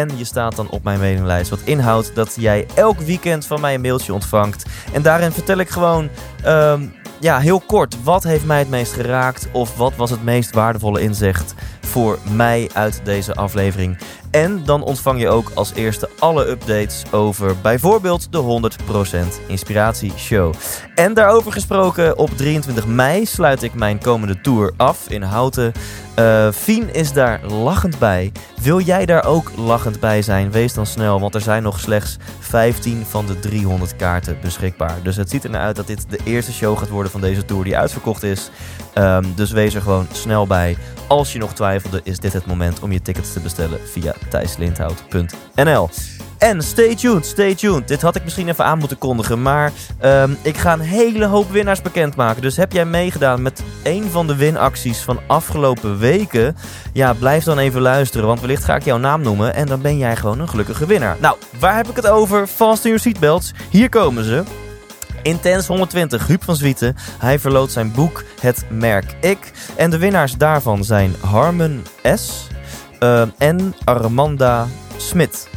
En je staat dan op mijn mailinglijst. Wat inhoudt dat jij elk weekend van mij een mailtje ontvangt. En daarin vertel ik gewoon ehm, ja, heel kort. Wat heeft mij het meest geraakt? Of wat was het meest waardevolle inzicht voor mij uit deze aflevering? En dan ontvang je ook als eerste alle updates over bijvoorbeeld de 100% Inspiratie Show. En daarover gesproken, op 23 mei sluit ik mijn komende tour af in Houten. Eh Fien is daar lachend bij. Wil jij daar ook lachend bij zijn? Wees dan snel, want er zijn nog slechts 15 van de 300 kaarten beschikbaar. Dus het ziet er naar uit dat dit de eerste show gaat worden van deze tour die uitverkocht is. Ehm, dus wees er gewoon snel bij. Als je nog twijfelde, is dit het moment om je tickets te bestellen via thijslindhout.nl. En stay tuned, stay tuned. Dit had ik misschien even aan moeten kondigen, maar ehm, ik ga een hele hoop winnaars bekendmaken. Dus heb jij meegedaan met een van de winacties van afgelopen weken? Ja, blijf dan even luisteren, want wellicht ga ik jouw naam noemen en dan ben jij gewoon een gelukkige winnaar. Nou, waar heb ik het over? Vast in your seatbelts. Hier komen ze. Intens 120, Huub van Zwieten. Hij verloot zijn boek Het Merk Ik. En de winnaars daarvan zijn Harmon S. eh, en Armanda Smit.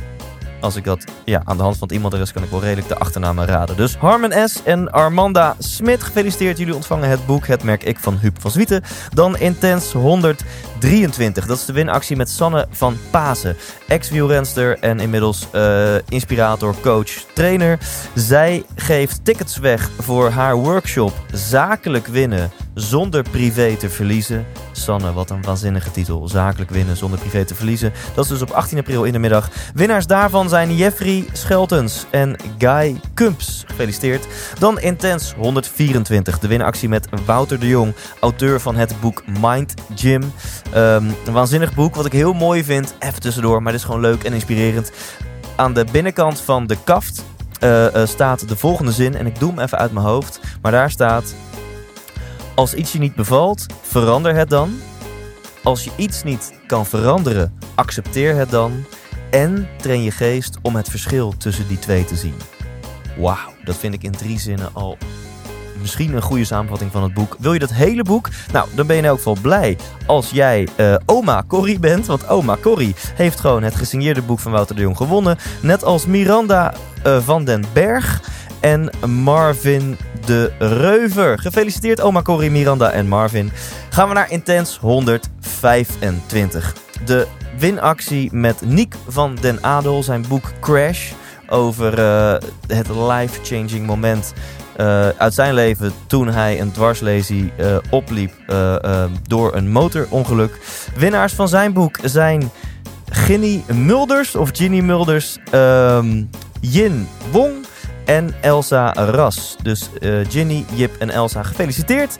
Als ik dat ja, aan de hand van het e-mailadres kan ik wel redelijk de achternamen raden. Dus Harmon S. en Armanda Smit, gefeliciteerd. Jullie ontvangen het boek Het Merk Ik van Huub van Zwieten. Dan Intens 123. Dat is de winactie met Sanne van Pasen. Ex-wielrenster en inmiddels eh, inspirator, coach, trainer. Zij geeft tickets weg voor haar workshop Zakelijk Winnen zonder privé te verliezen. Sanne, wat een waanzinnige titel. Zakelijk winnen zonder privé te verliezen. Dat is dus op 18 april in de middag. Winnaars daarvan zijn Jeffrey Scheltens en Guy Kumps. Gefeliciteerd. Dan Intens 124. De winactie met Wouter de Jong, auteur van het boek Mind Gym. Ehm, een waanzinnig boek, wat ik heel mooi vind. Even tussendoor, maar dit is gewoon leuk en inspirerend. Aan de binnenkant van de kaft uh, uh, staat de volgende zin. En ik doe hem even uit mijn hoofd. Maar daar staat... Als iets je niet bevalt, verander het dan. Als je iets niet kan veranderen, accepteer het dan. En train je geest om het verschil tussen die twee te zien. Wauw, dat vind ik in drie zinnen al misschien een goede samenvatting van het boek. Wil je dat hele boek? Nou, dan ben je in elk geval blij als jij uh, oma Corrie bent. Want oma Corrie heeft gewoon het gesigneerde boek van Wouter de Jong gewonnen. Net als Miranda uh, van den Berg en Marvin de Reuver. Gefeliciteerd oma Corrie, Miranda en Marvin. Gaan we naar Intens 125. De winactie met Niek van den Adel. Zijn boek Crash over uh, het life-changing moment uh, uit zijn leven toen hij een dwarslesie uh, opliep door een motorongeluk. Winnaars van zijn boek zijn Ginny Mulders of Ginny Mulders, um, Yin Wong en Elsa Ras. Dus Ginny, Jip en Elsa gefeliciteerd.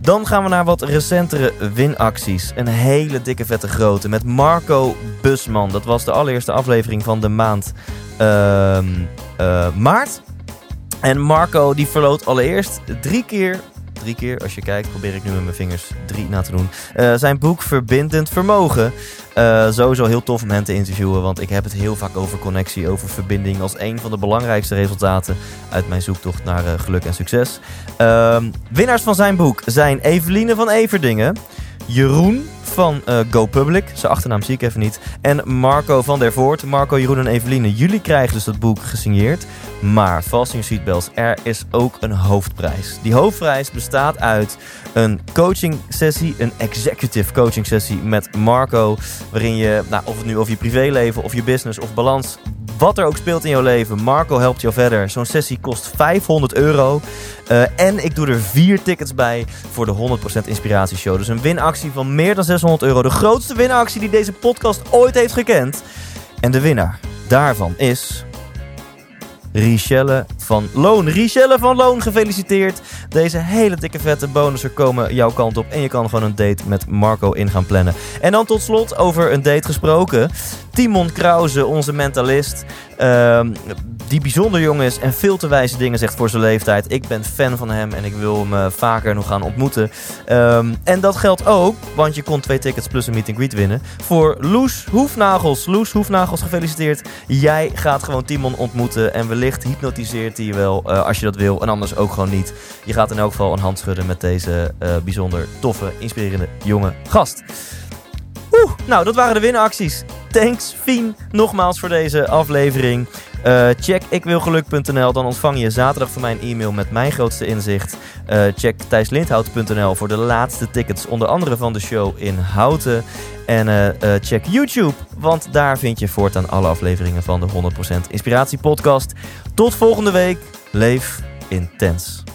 Dan gaan we naar wat recentere winacties. Een hele dikke vette grote met Marco Busman. Dat was de allereerste aflevering van de maand uh, uh, maart. En Marco die verloot allereerst drie keer, drie keer als je kijkt, probeer ik nu met mijn vingers drie na te doen, uh, zijn boek Verbindend Vermogen. Uh, sowieso heel tof om hen te interviewen, want ik heb het heel vaak over connectie, over verbinding als een van de belangrijkste resultaten uit mijn zoektocht naar uh, geluk en succes. Uh, winnaars van zijn boek zijn Eveline van Everdingen, Jeroen van uh, GoPublic. Zijn achternaam zie ik even niet. En Marco van der Voort. Marco, Jeroen en Eveline. Jullie krijgen dus dat boek gesigneerd. Maar, vast in seatbelts, er is ook een hoofdprijs. Die hoofdprijs bestaat uit een coaching sessie. Een executive coaching sessie met Marco. Waarin je, nou, of het nu over je privéleven of je business of balans wat er ook speelt in jouw leven. Marco helpt jou verder. Zo'n sessie kost 500 euro. Uh, en ik doe er vier tickets bij voor de 100% Inspiratieshow. Dus een winactie van meer dan 600 euro. De grootste winactie die deze podcast ooit heeft gekend. En de winnaar daarvan is... Richelle van Loon. Richelle van Loon, gefeliciteerd. Deze hele dikke vette bonussen komen jouw kant op. En je kan gewoon een date met Marco in gaan plannen. En dan tot slot over een date gesproken. Timon Krause, onze mentalist. Uh, die bijzonder jong is en veel te wijze dingen zegt voor zijn leeftijd. Ik ben fan van hem en ik wil hem uh, vaker nog gaan ontmoeten. Um, en dat geldt ook, want je kon twee tickets plus een meet and greet winnen. Voor Loes Hoefnagels. Loes Hoefnagels, gefeliciteerd. Jij gaat gewoon Timon ontmoeten en wellicht hypnotiseert hij je wel uh, als je dat wil. En anders ook gewoon niet. Je gaat in elk geval een hand schudden met deze uh, bijzonder toffe, inspirerende jonge gast. Oeh, nou dat waren de winacties. Thanks Fien nogmaals voor deze aflevering. Uh, check ikwilgeluk.nl, dan ontvang je zaterdag van mijn e-mail met mijn grootste inzicht. Uh, check thijslindhout.nl voor de laatste tickets, onder andere van de show in Houten. En uh, check YouTube, want daar vind je voortaan alle afleveringen van de 100% Inspiratie Podcast. Tot volgende week, leef intens.